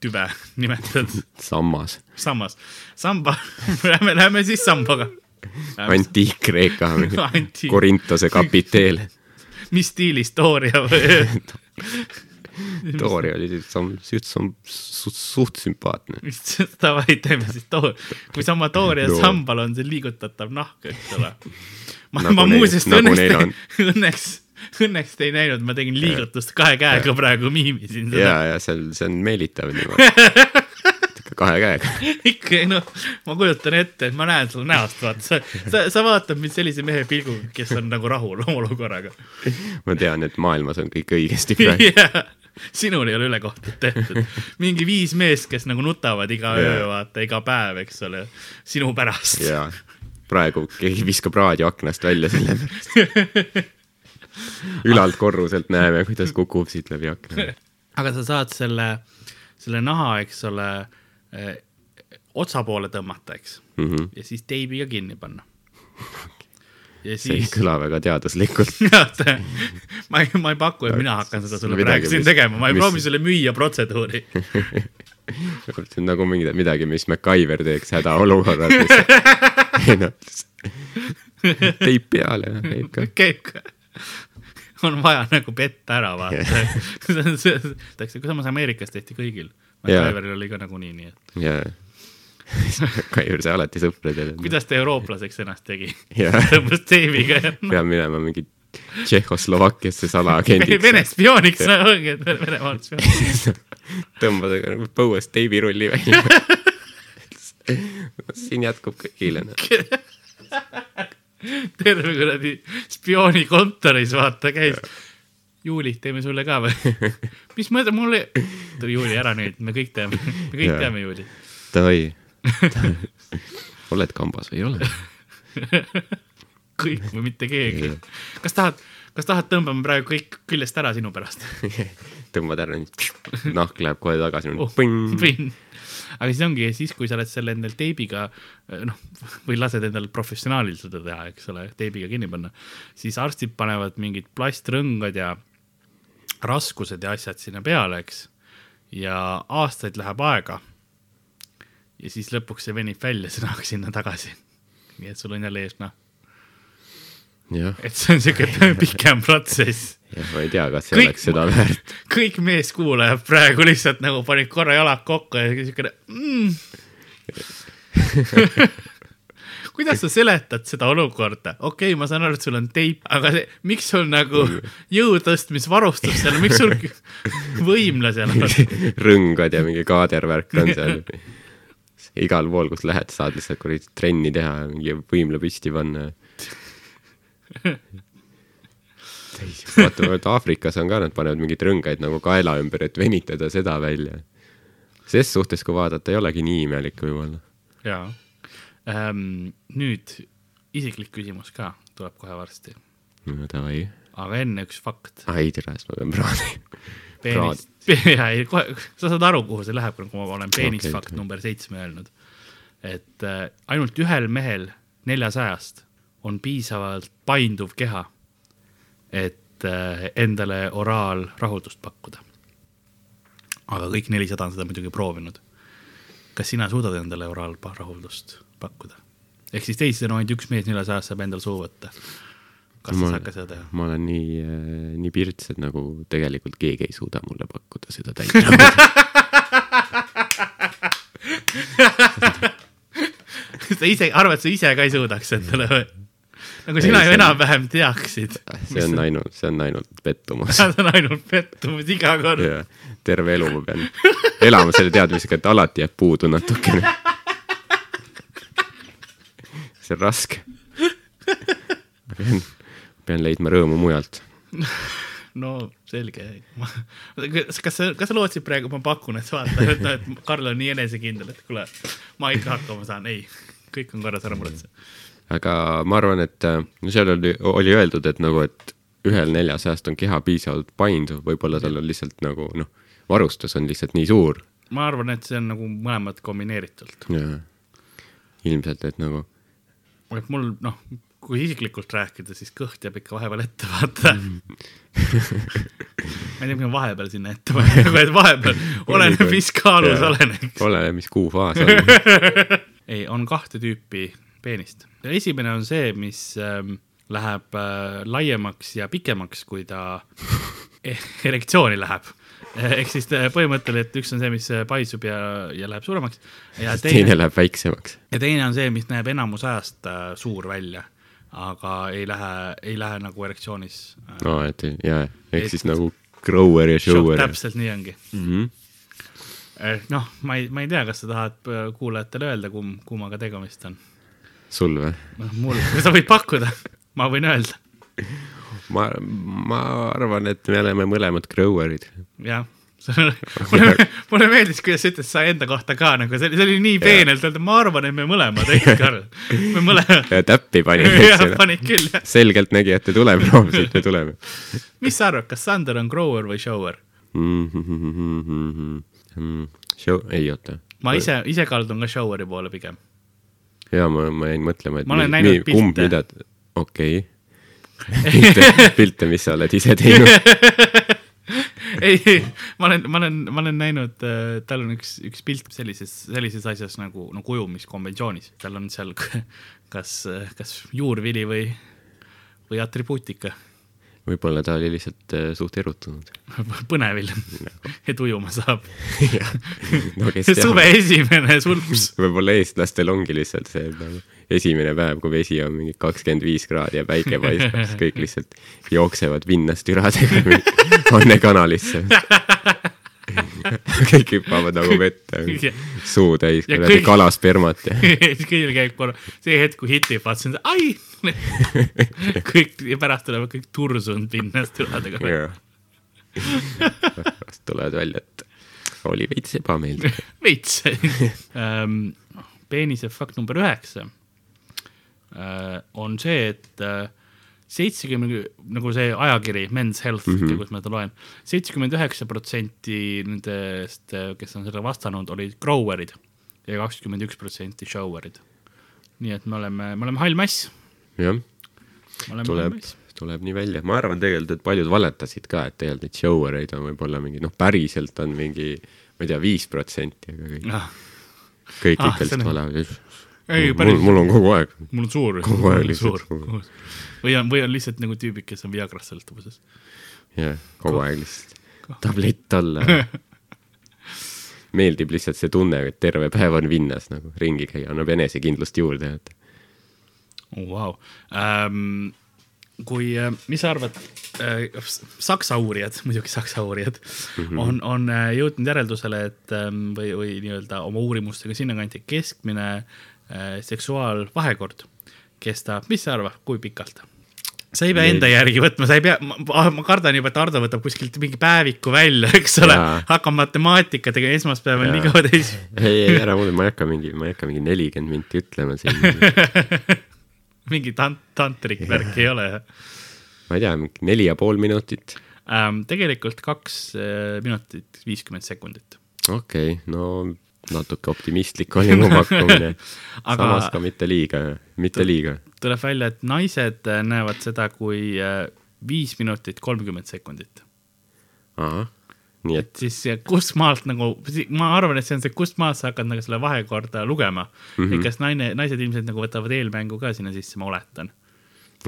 tüve nimetad, sammas, sammas, samba, lähme, lähme siis sambaga. antiik-Kreeka, Antiik. Korintose kapiteel. mis stiilis Dooria või? Tori oli sam- suht, suht, suht sümpaatne. davai, teeme siis Door, kui sama Dooria Door. sambal on see liigutatav nahk, eks ole. ma Nagu ma muuseas nagu õnneks õnneks, õnneks te ei näinud, ma tegin liigutust kahe käega praegu miimisin ja seda., ja seal, see on meelitav niimoodi. kahe käega. ikka noh, ma kujutan ette, et ma näen sulle näost, vaata, sa, sa, sa vaatad mind sellise mehe pilguga, kes on nagu rahul oma olukorraga. ma tean, et maailmas on kõik õigesti praegu. jaa, sinul ei ole ülekohtud tehtud. mingi viis meest, kes nagu nutavad iga Jaa. öö, vaata, iga päev, eks ole, sinu pärast. ja praegu keegi viskab raadio aknast välja selle pärast. ülalt korruselt näeme, kuidas kukub siit läbi akna. aga sa saad selle, selle naha, eks ole eh,, otsa poole tõmmata, eks, Mhm. ja siis teibiga kinni panna. ja see ei siis, kõla väga teaduslikult. ma ei, ma ei paku, et mina hakkan seda sulle Midagi, praegu siin tegema, ma ei mis- proovi sulle müüa protseduuri. see on nagu mingi, midagi, mis MacGyver teeks hädaolukorras. ei noh, teip peale, käib ka. käib ka. on vaja nagu petta ära vaata. täpselt, kui samas Ameerikas tehti kõigil. Jaa. MacGyveril oli ka nagunii nii, et ja MacGyver sai alati sõpradele. kuidas ta eurooplaseks ennast tegi? Jaa. tõmbas teibiga ja noh, peab minema mingi Tšehhoslovakkiasse salaagendiks. Vene spiooniks no, ongi, et Venemaal spioon. tõmbada nagu põuest teibirulli välja. siin jätkub kõigile. Terve kuradi spiooni kontoris vaata käis. Juuli, teeme sulle ka või? mis mõte, mul ei, tule Juuli ära nüüd, me kõik teame, me kõik Jaa. teame Juuli. Davai. oled kambas või ei ole? kõik või mitte keegi. kas tahad, kas tahad, tõmbame praegu kõik küljest ära sinu pärast? tõmbad ära, nahk läheb kohe tagasi Oh. Aga siis ongi siis, kui sa oled selle endal teibiga noh, või lased endal professionaalil seda teha, eks ole, teibiga kinni panna, siis arstid panevad mingid plastrõngad ja raskused ja asjad sinna peale, eks. ja aastaid läheb aega. ja siis lõpuks see venib välja, see nahk sinna tagasi. nii et sul on jälle ees jah, et see on siuke pikem protsess jah, ma ei tea, kas see Kõik- oleks seda väärt. kõik meeskuulajad praegu lihtsalt nagu panid korra jalad kokku ja siukene mm. kuidas sa seletad seda olukorda? okei okay,, ma saan aru, et sul on teip, aga see, miks sul nagu jõu tõstmisvarustus seal, miks sul võimla seal on? rõngad ja mingi kaadervärk on seal. igal pool, kus lähed, saad lihtsalt kuradi trenni teha ja mingi võimla püsti panna. vaata, vaata Aafrikas on ka, nad panevad mingeid rõngaid nagu kaela ümber, et venitada seda välja. ses suhtes, kui vaadata, ei olegi nii imelik võib-olla. jaa ähm,. nüüd isiklik küsimus ka tuleb kohe varsti, no davai. aga enne üks fakt. ai tere, siis ma pean praadi. peenis, ja ei kohe, sa saad aru, kuhu see läheb, kui ma olen peenisfakt Okei. number seitsme öelnud. et äh, ainult ühel mehel neljasajast on piisavalt painduv keha, et äh, endale oraalrahuldust pakkuda. aga kõik nelisada on seda muidugi proovinud. kas sina suudad endale oraalrahuldust pakkuda? ehk siis teisisõnu ainult üks mees neljasajast saab endale suu võtta. kas Ma- sa saad ka seda teha? ma olen nii, nii pirts, et nagu tegelikult keegi ei suuda mulle pakkuda seda täit. sa ise arvad, sa ise ka ei suudaks endale või? Nagu sina Ei, ju enam-vähem teaksid. see on ainult, see on ainult pettumus. see on ainult pettumus iga kord. ja terve elu ma pean elama selle teadmisega, et alati jääb puudu natukene. see on raske. pean, pean leidma rõõmu mujalt. no selge. kas sa, kas sa lootsid praegu, ma pakun, et vaata, et noh, et Karl on nii enesekindel, et kuule, ma ikka hakkama saan, ei, kõik on korras, ära muretse. Aga ma arvan, et äh, seal oli, oli öeldud, et nagu, et ühel neljasajast on keha piisavalt painduv, võib-olla tal on lihtsalt nagu noh, varustus on lihtsalt nii suur ma arvan, et see on nagu mõlemad kombineeritult. ilmselt, et nagu et mul noh, kui isiklikult rääkida, siis kõht jääb ikka vahepeal ette, vaata. ma ei tea, mis ma vahepeal sinna ette panen, aga et vahepeal oleneb, mis kaalus Jaa. olen, eks. oleneb, mis kuufaas on. ei, on kahte tüüpi peenist. esimene on see, mis ähm, läheb äh, laiemaks ja pikemaks, kui ta e- erektsiooni läheb. ehk siis äh, põhimõtteliselt üks on see, mis äh, paisub ja, ja läheb suuremaks ja teine teine, läheb väiksemaks. ja teine on see, mis näeb enamus ajast äh, suur välja, aga ei lähe, ei lähe nagu erektsioonis äh, no et ja, ehk Et- siis nagu grower ja Show, shower. täpselt nii ongi. Mm -hmm. noh, ma ei, ma ei tea, kas sa tahad äh, kuulajatele öelda, kum, kummaga tegemist on. Sul või? noh, mul, sa võid pakkuda, ma võin öelda, ma, ma arvan, et me oleme mõlemad grower'id. jah. mulle, mulle meeldis, kuidas sa ütlesid sa enda kohta ka nagu see oli, nii peenelt öelda, ma arvan, et me mõlemad, õige Karl. me mõlemad, täppi panin, jah panid küll jah. selgelt nägi, et te tuleme, proovisite, tuleme mis sa arvad, kas Sander on grower või shower? mm. Show, ei oota. ma ise, ise kaldun ka shower'i poole pigem. Ja ma, ma jäin mõtlema, et Ma olen näinud mi- kumb pilte. mida, okei okay. pilte, pilte, mis sa oled ise teinud. ei, ei, ma olen, ma olen, ma olen näinud, tal on üks, üks pilt sellises, sellises asjas nagu, nagu ujumiskonventsioonis, tal on seal kas, kas juurvili või, või atribuutika, võib-olla ta oli lihtsalt äh, suht erutunud. põnevil, et ujuma saab. no suve esimene sulps. võib-olla eestlastel ongi lihtsalt see, nagu esimene päev, kui vesi on mingi kakskümmend viis kraadi ja päike paistab, siis kõik lihtsalt jooksevad vinnastüradega Anne kanalisse. kõik hüppavad nagu vette, suu täis kuradi kõik- kalaspermat ja kõigil käib korra, see hetk, kui hitib, vaatasin, ai, kõik ja pärast tulevad kõik tursunud pinnastüradega. Jah. pärast tulevad välja, et oli veits ebameeldiv. veits ähm,. peenise fakt number üheksa äh, on see, et äh, seitsekümmend, nagu see ajakiri Men's Health mm, -hmm. kus ma seda loen, seitsekümmend üheksa protsenti nendest, kes on seda vastanud, olid grower'id ja kakskümmend üks protsenti shower'id. nii et me oleme, me oleme hall mass, jah, tuleb tuleb nii välja. ma arvan tegelikult, et paljud valetasid ka, et tegelikult neid shower eid on võib-olla mingi, noh, päriselt on mingi, ma ei tea, viis protsenti, aga kõik, ah,. kõik Ah, ikka lihtsalt valevad. Ei, päris-, mul on kogu aeg. mul on suur, Kogu aeg lihtsalt.. või on, või on lihtsalt nagu tüübid, kes on Viagrast sõltuvuses. jah, kogu aeg lihtsalt tablett alla. meeldib lihtsalt see tunne, et terve päev on vinnas nagu ringi käia, annab enesekindlust juurde, et Vau. Ähm, kui, mis sa arvad, Saksa uurijad, muidugi Saksa uurijad mm, -hmm. on, on äh, jõudnud järeldusele, et või, või nii-öelda oma uurimustega sinnakanti keskmine äh, seksuaalvahekord kestab, mis sa arvad, kui pikalt? sa ei pea enda järgi võtma, sa ei pea, ma kardan juba, et Ardo võtab kuskilt mingi päeviku välja, eks ole hakkab matemaatikat tegema, esmaspäev on Jaa. nii kaua täis. ei, ei ära mulle, ma ei hakka mingi, ma ei hakka mingi nelikümmend minti ütlema siin. mingi tant-, tantrik värk ei ole ma ei tea, mingi neli ja pool minutit. ähm,. tegelikult kaks äh, minutit viiskümmend sekundit. okei okay,, no natuke optimistlik oli mu pakkumine Aga- samas ka mitte liiga, mitte liiga. tuleb välja, et naised äh, näevad seda kui äh, viis minutit kolmkümmend sekundit. nii et et siis kust maalt nagu, ma arvan, et see on see, kust maalt sa hakkad nagu selle vahekorda lugema mm. -hmm. et kas naine, naised ilmselt nagu võtavad eelmängu ka sinna sisse, ma oletan.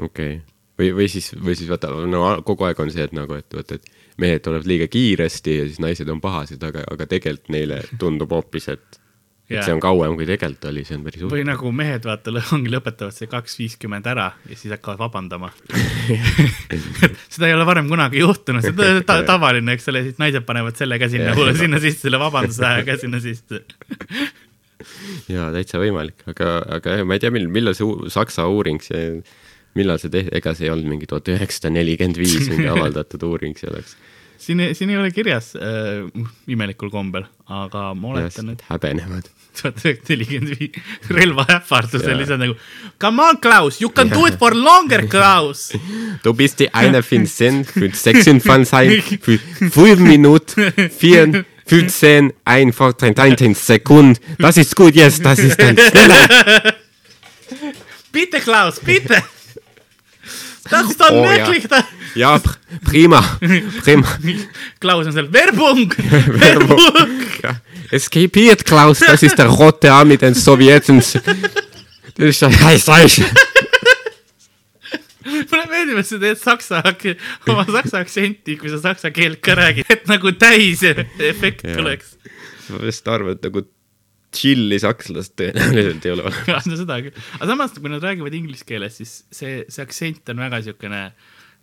okei okay., või, või siis, või siis vaata, no kogu aeg on see, et nagu, et vot, et mehed tulevad liiga kiiresti ja siis naised on pahased, aga, aga tegelikult neile tundub hoopis, et et see on kauem kui tegelikult oli, see on päris või huvitav. nagu mehed vaata ongi lõpetavad see kaks viiskümmend ära ja siis hakkavad vabandama seda ei ole varem kunagi juhtunud, see on ta, tavaline, eks ole, siis naised panevad selle ka sinna, sinna sisse, selle vabanduse aja ka sinna sisse. jaa, täitsa võimalik, aga, aga ma ei tea, mil-, millal see Saksa uuring, see, millal see tehti, ega see ei olnud mingi tuhat üheksasada nelikümmend viis mingi avaldatud uuring, see oleks siin, siin ei ole kirjas äh, imelikul kombel, aga ma oletan, et häbenevad. tuhat üheksasada nelikümmend viis relvaähvardus Jaa. oli lihtsalt nagu come on, Klaus, you can do it for longer, Klaus. Du bist die eine Vincent für 26, für 5 Minuten, 4, 15, 1, 13 Sekunden. Das ist gut, jetzt, das ist dann schneller. bitte, Klaus, bitte. Das ist on Oh, ja. möglich da. Ja, pr prima, prima. Klaus on seal, Werbung, Werbung. Ja, es kapiert, Klaus, das ist der rote Army den Sowjeten. Das ist ein heiß mulle meeldib, et sa teed saksa, oma saksa aktsenti, kui sa saksa keelt ka räägid, et nagu täis efekt tuleks. ma vist arvan, et nagu chill'i sakslast tõenäoliselt ei ole olemas. no seda küll, aga samas, kui nad räägivad inglise keeles, siis see, see aktsent on väga siukene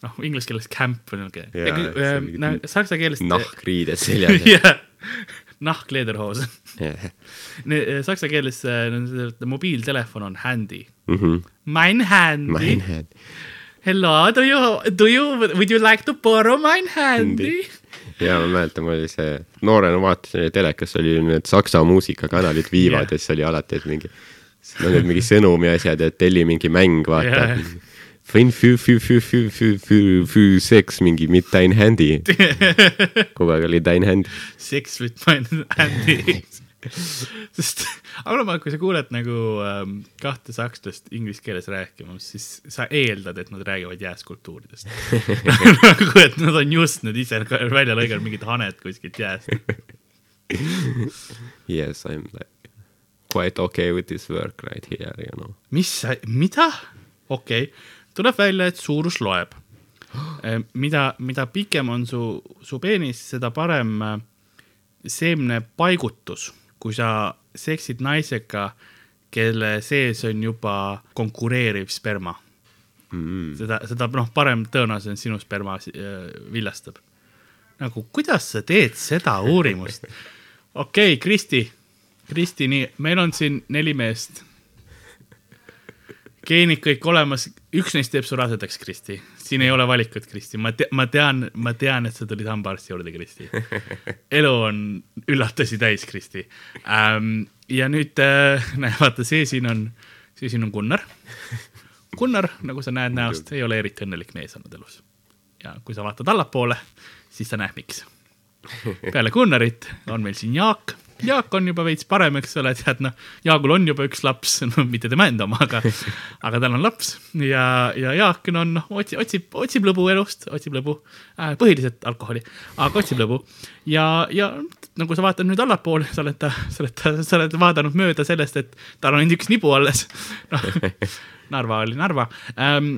noh, inglise keeles camp on niuke on mingi- no,, saksa keeles. nahkriided seljas. jah, nahk, lederhoos. Saksa keeles äh, mobiiltelefon on handy. Mein handy. Mein head. Hello, do you, do you, would you like to borrow mine handy? Ja ma mäletan, mul oli see, noorena vaatasin telekas oli need saksa muusikakanalid viivad Jah. ja siis oli alati, et mingi, no need mingi sõnumi asjad ja telli mingi mäng, vaata Jah.. Fün fü fü fü fü fü fü fü seks mingi mit dein handy. kogu aeg oli dein hand. Sex with mine handy. sest arvama, kui sa kuuled nagu ähm, kahte sakslast inglise keeles rääkimas, siis sa eeldad, et nad räägivad jääskulptuuridest nagu, et nad on just need ise välja lõiganud mingid haned kuskilt jääst. Yes, I m like quite okay with this work right here, you know. mis sa, mida? okei okay., tuleb välja, et suurus loeb. mida, mida pikem on su, su peenis, seda parem äh, seemne paigutus, kui sa seksid naisega, kelle sees on juba konkureeriv sperma Mm. seda, seda noh, parem tõenäosus on sinu sperma äh, viljastab. nagu kuidas sa teed seda uurimust? okei okay,, Kristi, Kristi, nii, meil on siin neli meest. Geenid kõik olemas, üks neist teeb su rasedaks, Kristi. siin ei ole valikut, Kristi, ma te-, ma tean, ma tean, et sa tulid hambaarsti juurde, Kristi. elu on üllatusi täis, Kristi ähm,. ja nüüd äh, näe, vaata, see siin on, see siin on Gunnar Gunnar, nagu sa näed näost, ei ole eriti õnnelik mees olnud elus. ja kui sa vaatad allapoole, siis sa näed, miks. peale Gunnarit on meil siin Jaak. Jaak on juba veits parem, eks ole, tead noh, Jaagul on juba üks laps, no mitte tema enda oma, aga, aga tal on laps ja, ja Jaak on noh, otsib, otsib, otsib lõbu elust, otsib lõbu äh,, põhiliselt alkoholi, aga otsib lõbu ja, ja nagu sa vaatad nüüd allapoole, sa oled ta, sa oled ta, sa oled vaadanud mööda sellest, et tal on ainult üks nibu alles. noh, Narva oli Narva ähm,.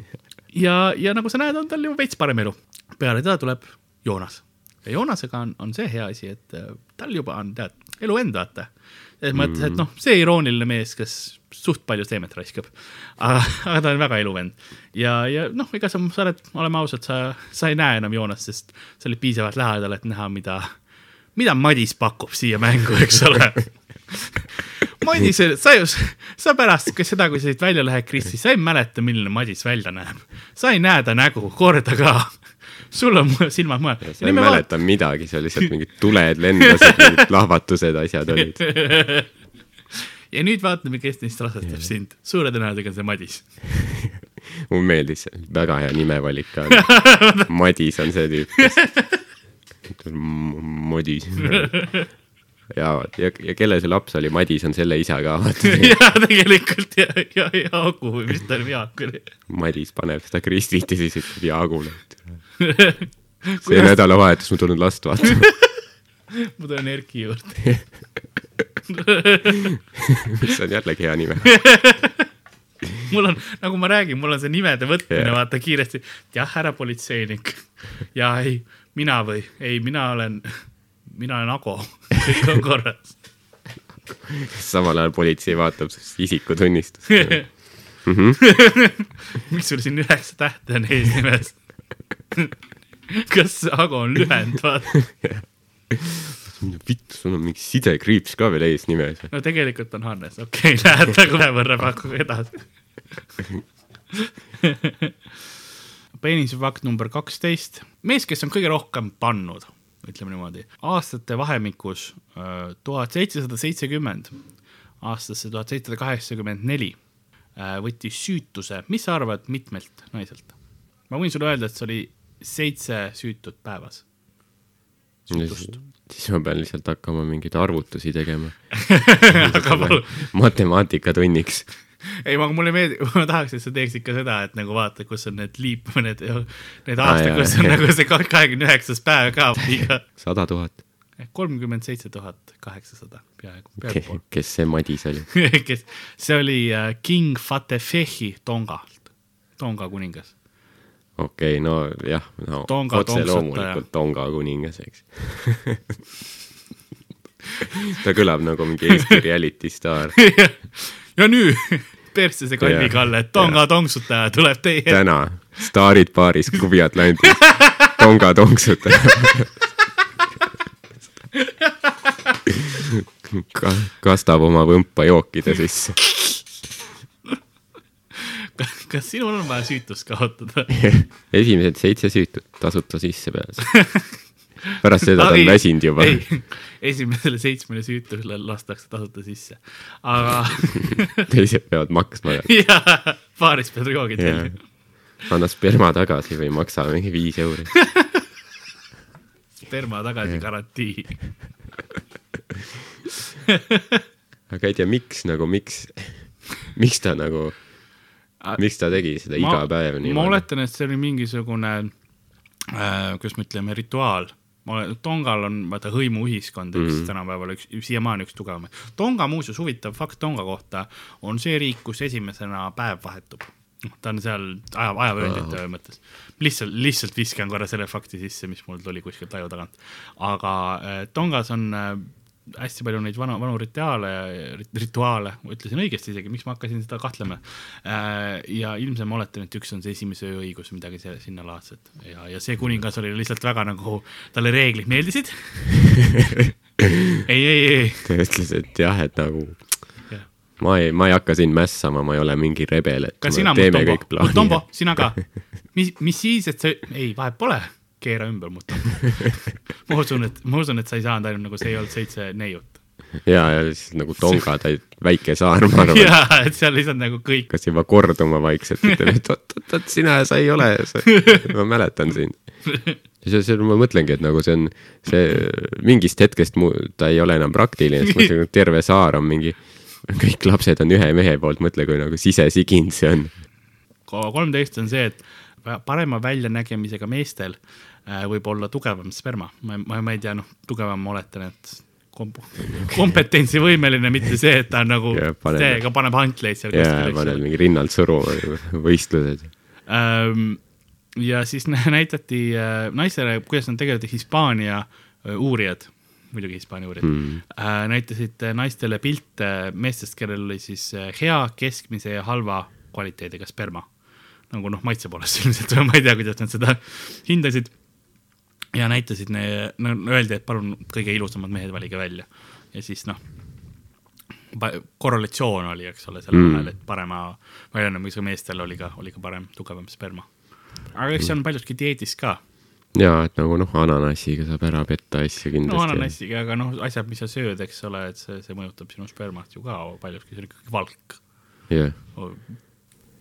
ja, ja nagu sa näed, on tal ju veits parem elu. peale teda tuleb Joonas ja Joonasega on, on see hea asi, et äh, tal juba on, tead, elu end vaata. selles mõttes, et noh, see irooniline mees, kes suht palju seemet raiskab, aga, aga ta on väga eluvend ja, ja noh, ega sa, sa oled, oleme ausad, sa, sa ei näe enam Joonast, sest sa olid piisavalt lähedal, et näha, mida, mida Madis pakub siia mängu, eks ole Madis, sa ju, sa pärast ka seda, kui sa siit välja lähed, Kristi, sa ei mäleta, milline Madis välja näeb. sa ei näe ta nägu korda ka. Sul on silmad mujal. sa ei mäleta midagi, seal lihtsalt mingid tuled lendasid, mingid plahvatused, asjad olid. ja nüüd vaatame, kes neist rasestab sind. suure tõenäosusega on see Madis. mulle meeldis, väga hea nimevalik ka. Madis on see tüüp, kes. Madis. ja, ja, ja kelle see laps oli, Madis on selle isa ka, vaata. ja tegelikult ja, ja, ja Aku või mis ta nimi Jaak oli. Madis paneb seda Kristit ja siis ütleb Jaagule, et see nädalavahetus ma tulen last vaatama. ma tulen Erki juurde. mis on jällegi hea nime. mul on, nagu ma räägin, mul on see nimede võtmine yeah., vaata kiiresti. jah, härra politseinik. ja ei, mina või, ei, mina olen, mina olen Ago, kõik on korras. samal ajal politsei vaatab isikutunnistust. miks sul siin üheksa tähte on eesnimes? kas Ago on lühend, vaata. vittu, sul on mingi sidekriips ka veel eesnimes. no tegelikult on Hannes, okei okay,, lähete kohe võrra pakkuge edasi. peenise fakt number kaksteist, mees, kes on kõige rohkem pannud, ütleme niimoodi, aastate vahemikus äh, tuhat seitsesada seitsekümmend aastasse tuhat seitsesada kaheksakümmend neli äh, võttis süütuse, mis sa arvad, mitmelt naiselt? Ma võin sulle öelda, et see oli seitse süütut päevas. süütust. siis ma pean lihtsalt hakkama mingeid arvutusi tegema matemaaikatunniks. ei, aga mulle meeldib, ma tahaks, et sa teeksid ka seda, et nagu vaata, kus on need liip, need, need Aa, aastad, jaa, kus on nagu see kahekümne üheksas päev ka sada tuhat. kolmkümmend seitse tuhat kaheksasada, peaaegu, peaaegu kes see Madis oli? kes, see oli äh, King Fatefehi Tongalt, Tonga kuningas. Okei okay,, no jah, no Tonga otse loomulikult Tonga kuningas, eks. ta kõlab nagu mingi Eesti reality staar. ja nüüd, persse see Kalvi-Kalle, Tonga tonksutaja tuleb teie täna staarid baaris Klubi Atlantis, Tonga tonksutaja. Ka, kastab oma võmpa jookide sisse. Kas sinul on vaja süütust kaotada? esimesed seitse süütut tasuta sisse peale. pärast seda ta on väsinud juba. esimesele seitsmele süütusele lastakse tasuta sisse, aga teised peavad maksma. jaa, baaris tellima. anna sperma tagasi või maksa mingi viis euri. sperma tagasi garantii. aga ei tea, miks nagu, miks, miks ta nagu, miks ta tegi seda iga päev ma niimoodi? oletan, et see oli mingisugune äh,, kuidas me ütleme, rituaal. ma olen, Tongal on vaata hõimuühiskond mm. -hmm. tänapäeval üks, siiamaani üks tugevamaid. Tonga muuseas, huvitav fakt Tonga kohta, on see riik, kus esimesena päev vahetub. ta on seal aja, ajavööndite mõttes. lihtsalt, lihtsalt viskan korra selle fakti sisse, mis mul tuli kuskilt aju tagant. aga äh, Tongas on äh, hästi palju neid vanu, vanu rituaale, rituaale, ma ütlesin õigesti isegi, miks ma hakkasin seda kahtlema. ja ilmselt ma oletan, et üks on see esimese öö õigus, midagi sinnalaadset ja, ja see kuningas oli lihtsalt väga nagu, talle reeglid meeldisid. ei, ei, ei, ta ütles, et jah, et nagu Jah. ma ei, ma ei hakka sind mässama, ma ei ole mingi rebel, et ka sina, Mutombo. Mutombo, sina ka. mis, mis siis, et sa, ei, vahet pole, keera ümber, Mutombo. ma usun, et, ma usun, et sa ei saanud ainult nagu see ei olnud seitse neiut. ja, ja lihtsalt nagu Tonga, ta väike saar, ma arvan, jaa, et seal lihtsalt nagu kõik hakkas juba korduma vaikselt, ütleb, et oot-oot-oot, sina, sa ei ole, ma mäletan sind. ja see, see, ma mõtlengi, et nagu see on, see mingist hetkest mu-, ta ei ole enam praktiline, siis mõtlen, et terve saar on mingi, kõik lapsed on ühe mehe poolt, mõtle, kui nagu sisesigin see on. kolmteist on see, et parema väljanägemisega meestel võib olla tugevam sperma, ma, ma, ma ei tea, noh, tugevam ma oletan, et komp- kompetentsivõimeline, mitte see, et ta on nagu Jah, paneb- see, aga paneb hantleid seal ja kuskil, paned eks mingi rinnalt suruma, võistlused. ju. ja siis nä- näidati äh, naistele, kuidas nad tegelikult Hispaania äh, uurijad, muidugi Hispaania uurijad mm., näitasid äh, naistele pilte meestest, kellel oli siis äh, hea, keskmise ja halva kvaliteediga sperma. nagu noh, maitse poolest ilmselt või ma ei tea, kuidas nad seda hindasid. Ja näitasid, no öeldi, et palun kõige ilusamad mehed valige välja ja siis noh, korrelatsioon oli, eks ole, selle Mm. mm. vahel, et parema väljanemisega meestel oli ka, oli ka parem, tugevam sperma. aga eks see on paljuski dieedis ka, ja et nagu noh, ananassiga saab ära petta asju no kindlasti. ananassiga, aga noh, asjad, mis sa sööd, eks ole, et see, see mõjutab sinu spermat ju ka paljuski, see on ikkagi valk jah,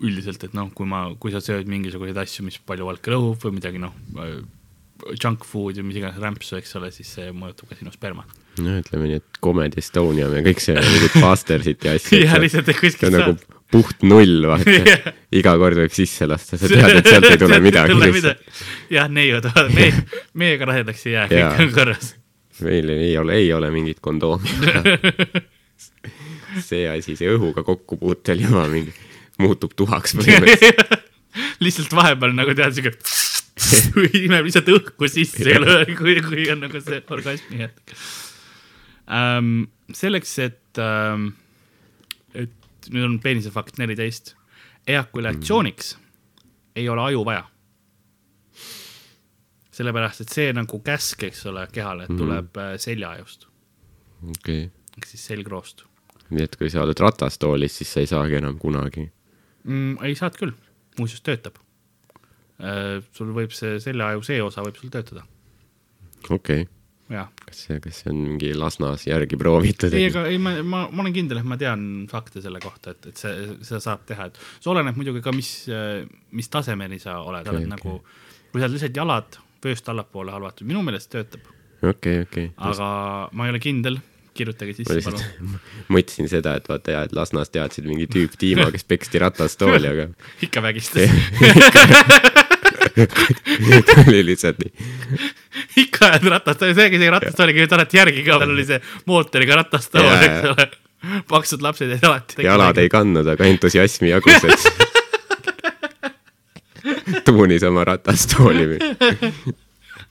üldiselt, et noh, kui ma, kui sa sööd mingisuguseid asju, mis palju valke lõhub või midagi noh, junk food ja mis iganes rämpsu, eks ole, siis see mõjutab ka sinu spermat. no ütleme nii, et Comedy Estonia ja kõik see mingid Fastersit ja asju. ja lihtsalt, kuskilt on nagu puht null, vaata Jah.. iga kord võib sisse lasta, sa tead, et sealt ei tule midagi jah, neiud, me, meiega rasedaks ei jää, kõik on korras. meil ei ole, ei ole mingit kondoomi. see asi, see õhuga kokkupuutel juba mingi muutub tuhaks põhimõtteliselt. lihtsalt vahepeal nagu tead, siuke imeb lihtsalt õhku sisse, kui, kui on nagu see orgasmi hetk. ähm,. selleks, et ähm,, et nüüd on peenise fakt neliteist, eakulatsiooniks mm. ei ole aju vaja. sellepärast, et see nagu käsk, eks ole, kehale, et tuleb mm. seljaajust okei okay., ehk siis selgroost nii et kui sa oled ratastoolis, siis sa ei saagi enam kunagi. mm,. ei saad küll, muuseas töötab äh,. Sul võib see seljaaju see osa võib sul töötada, okei okay., kas see, kas see on mingi Lasnas järgi proovitud? ei, aga ei, ma, ma, ma olen kindel, et ma tean fakte selle kohta, et, et see, seda saab teha, et see oleneb muidugi ka, mis, mis tasemeni sa oled okay,, oled okay. nagu, kui sa oled lihtsalt jalad vööst allapoole halvatud, minu meelest töötab, okei, okei. aga ma ei ole kindel, kirjutage sisse palun. mõtlesin seda, et vaata ja, et Lasnas teadsid mingi tüüp Dima, kes peksti ratastooli, aga ikka vägistas, ta oli lihtsalt nii. ikka ajad ratast, see ratastooliga nüüd alati järgi ka, tal oli see mootoriga ratastool, eks ole. paksud lapsed jäid alati. jalad ei kandnud, aga entusiasmi jagus, et tuunis oma ratastooli.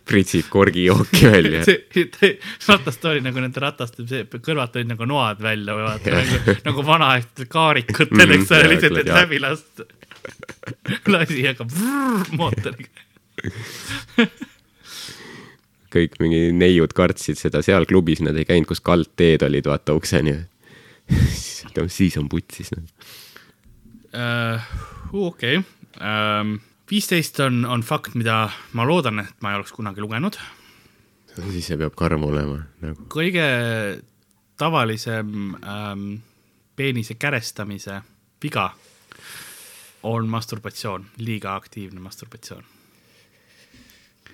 pritsib korgijooki välja. see ratastool oli nagu nende rataste, see kõrvalt olid nagu noad välja või vaata nagu, nagu vanaaegstel kaarikutel, Mm, eks ole, jaa, lihtsalt, et läbi lasta. Lasi aga vrrr, mootoriga. kõik mingi neiud kartsid seda, seal klubis nad ei käinud, kus kaldteed olid, vaata ukseni. siis on putsis noh.. Äh, okei, viisteist on, on fakt, mida ma loodan, et ma ei oleks kunagi lugenud. siis see peab karm olema nagu. kõige tavalisem ähm, peenise kärestamise viga on masturbatsioon, liiga aktiivne masturbatsioon.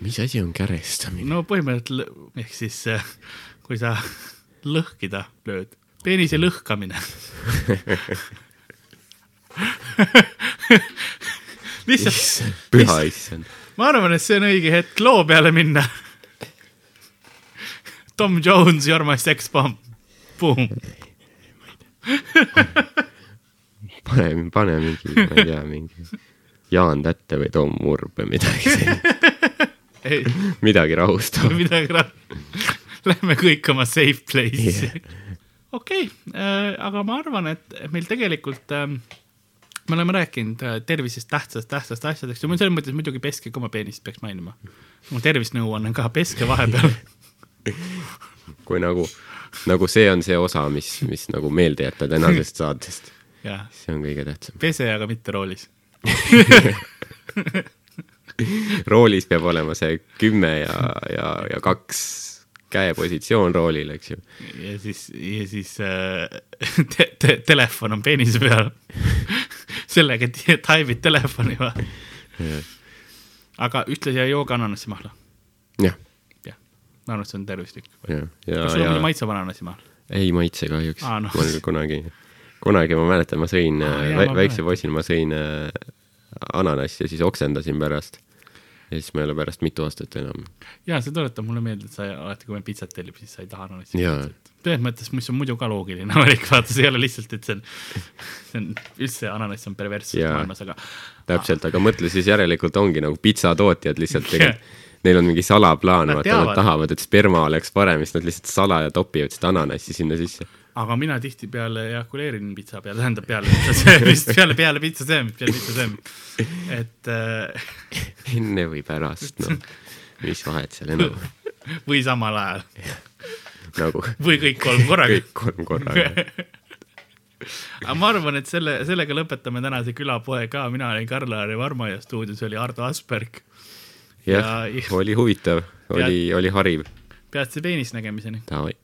mis asi on kärestamine? no põhimõtteliselt ehk siis äh, kui sa lõhkida lööd, peenise lõhkamine. lihtsalt, püha issand. ma arvan, et see on õige hetk loo peale minna. Tom Jones, You are my sex bomb. Boom. pane, pane mingi, ma ei tea, mingi Jaan Tätte või Tom Murb või midagi sellist, ei, midagi rahustavat. midagi ra-. Lähme kõik oma safe place'i Jah.. okei, aga ma arvan, et meil tegelikult ähm, me oleme rääkinud äh, tervisest tähtsast, tähtsast asjadest ja mul selles mõttes muidugi peske ka oma peenist peaks mainima. mu tervisenõuanne ka, peske vahepeal. kui nagu, nagu see on see osa, mis, mis nagu meelde jätta tänasest saatest, see on kõige tähtsam. pese, aga mitte roolis. roolis peab olema see kümme ja, ja, ja kaks käepositsioon roolil, eks ju. ja siis, ja siis äh, te, te, telefon on peenise peal. sellega taibid telefoni või? aga ühtlasi ei jooga ananassimahla. jah, jah, ma arvan, et see on tervislik. kas, sul ja muidu maitseb ananasimahl? ei maitse kahjuks Aa, noh. mul kunagi, kunagi ma mäletan, ma sõin jaa, vä väikse poisina, ma sõin äh, ananassi ja siis oksendasin pärast. ja siis ma ei ole pärast mitu aastat enam. ja see tuletab mulle meelde, et sa alati, kui me pitsat tellib, siis sa ei taha ananassi. Selles mõttes, mis on muidu ka loogiline valik, vaata, see ei ole lihtsalt, et see on, see on üldse ananass on perverssus maailmas, aga täpselt, aga mõtle siis järelikult ongi nagu pitsatootjad lihtsalt tegelikult Neil on mingi salaplaan, vaata, nad tahavad, et sperma oleks parem, siis nad lihtsalt salaja topivad seda ananassi sinna sisse. Aga mina tihtipeale ejakuleerin pitsa peale, tähendab peale pitsa söömist, peale, peale pitsa söömist, peale pitsa söömist. et äh, enne või pärast, noh, mis vahet seal enam on, või samal ajal nagu või kõik kolm korraga. kõik kolm korraga. aga ma arvan, et selle, sellega lõpetame tänase külapoe ka, mina olin Karl-Lari Varma ja stuudios oli Ardo Asperg. jah Ja-, oli huvitav, oli, oli hariv. peatse peenis nägemiseni. Davai.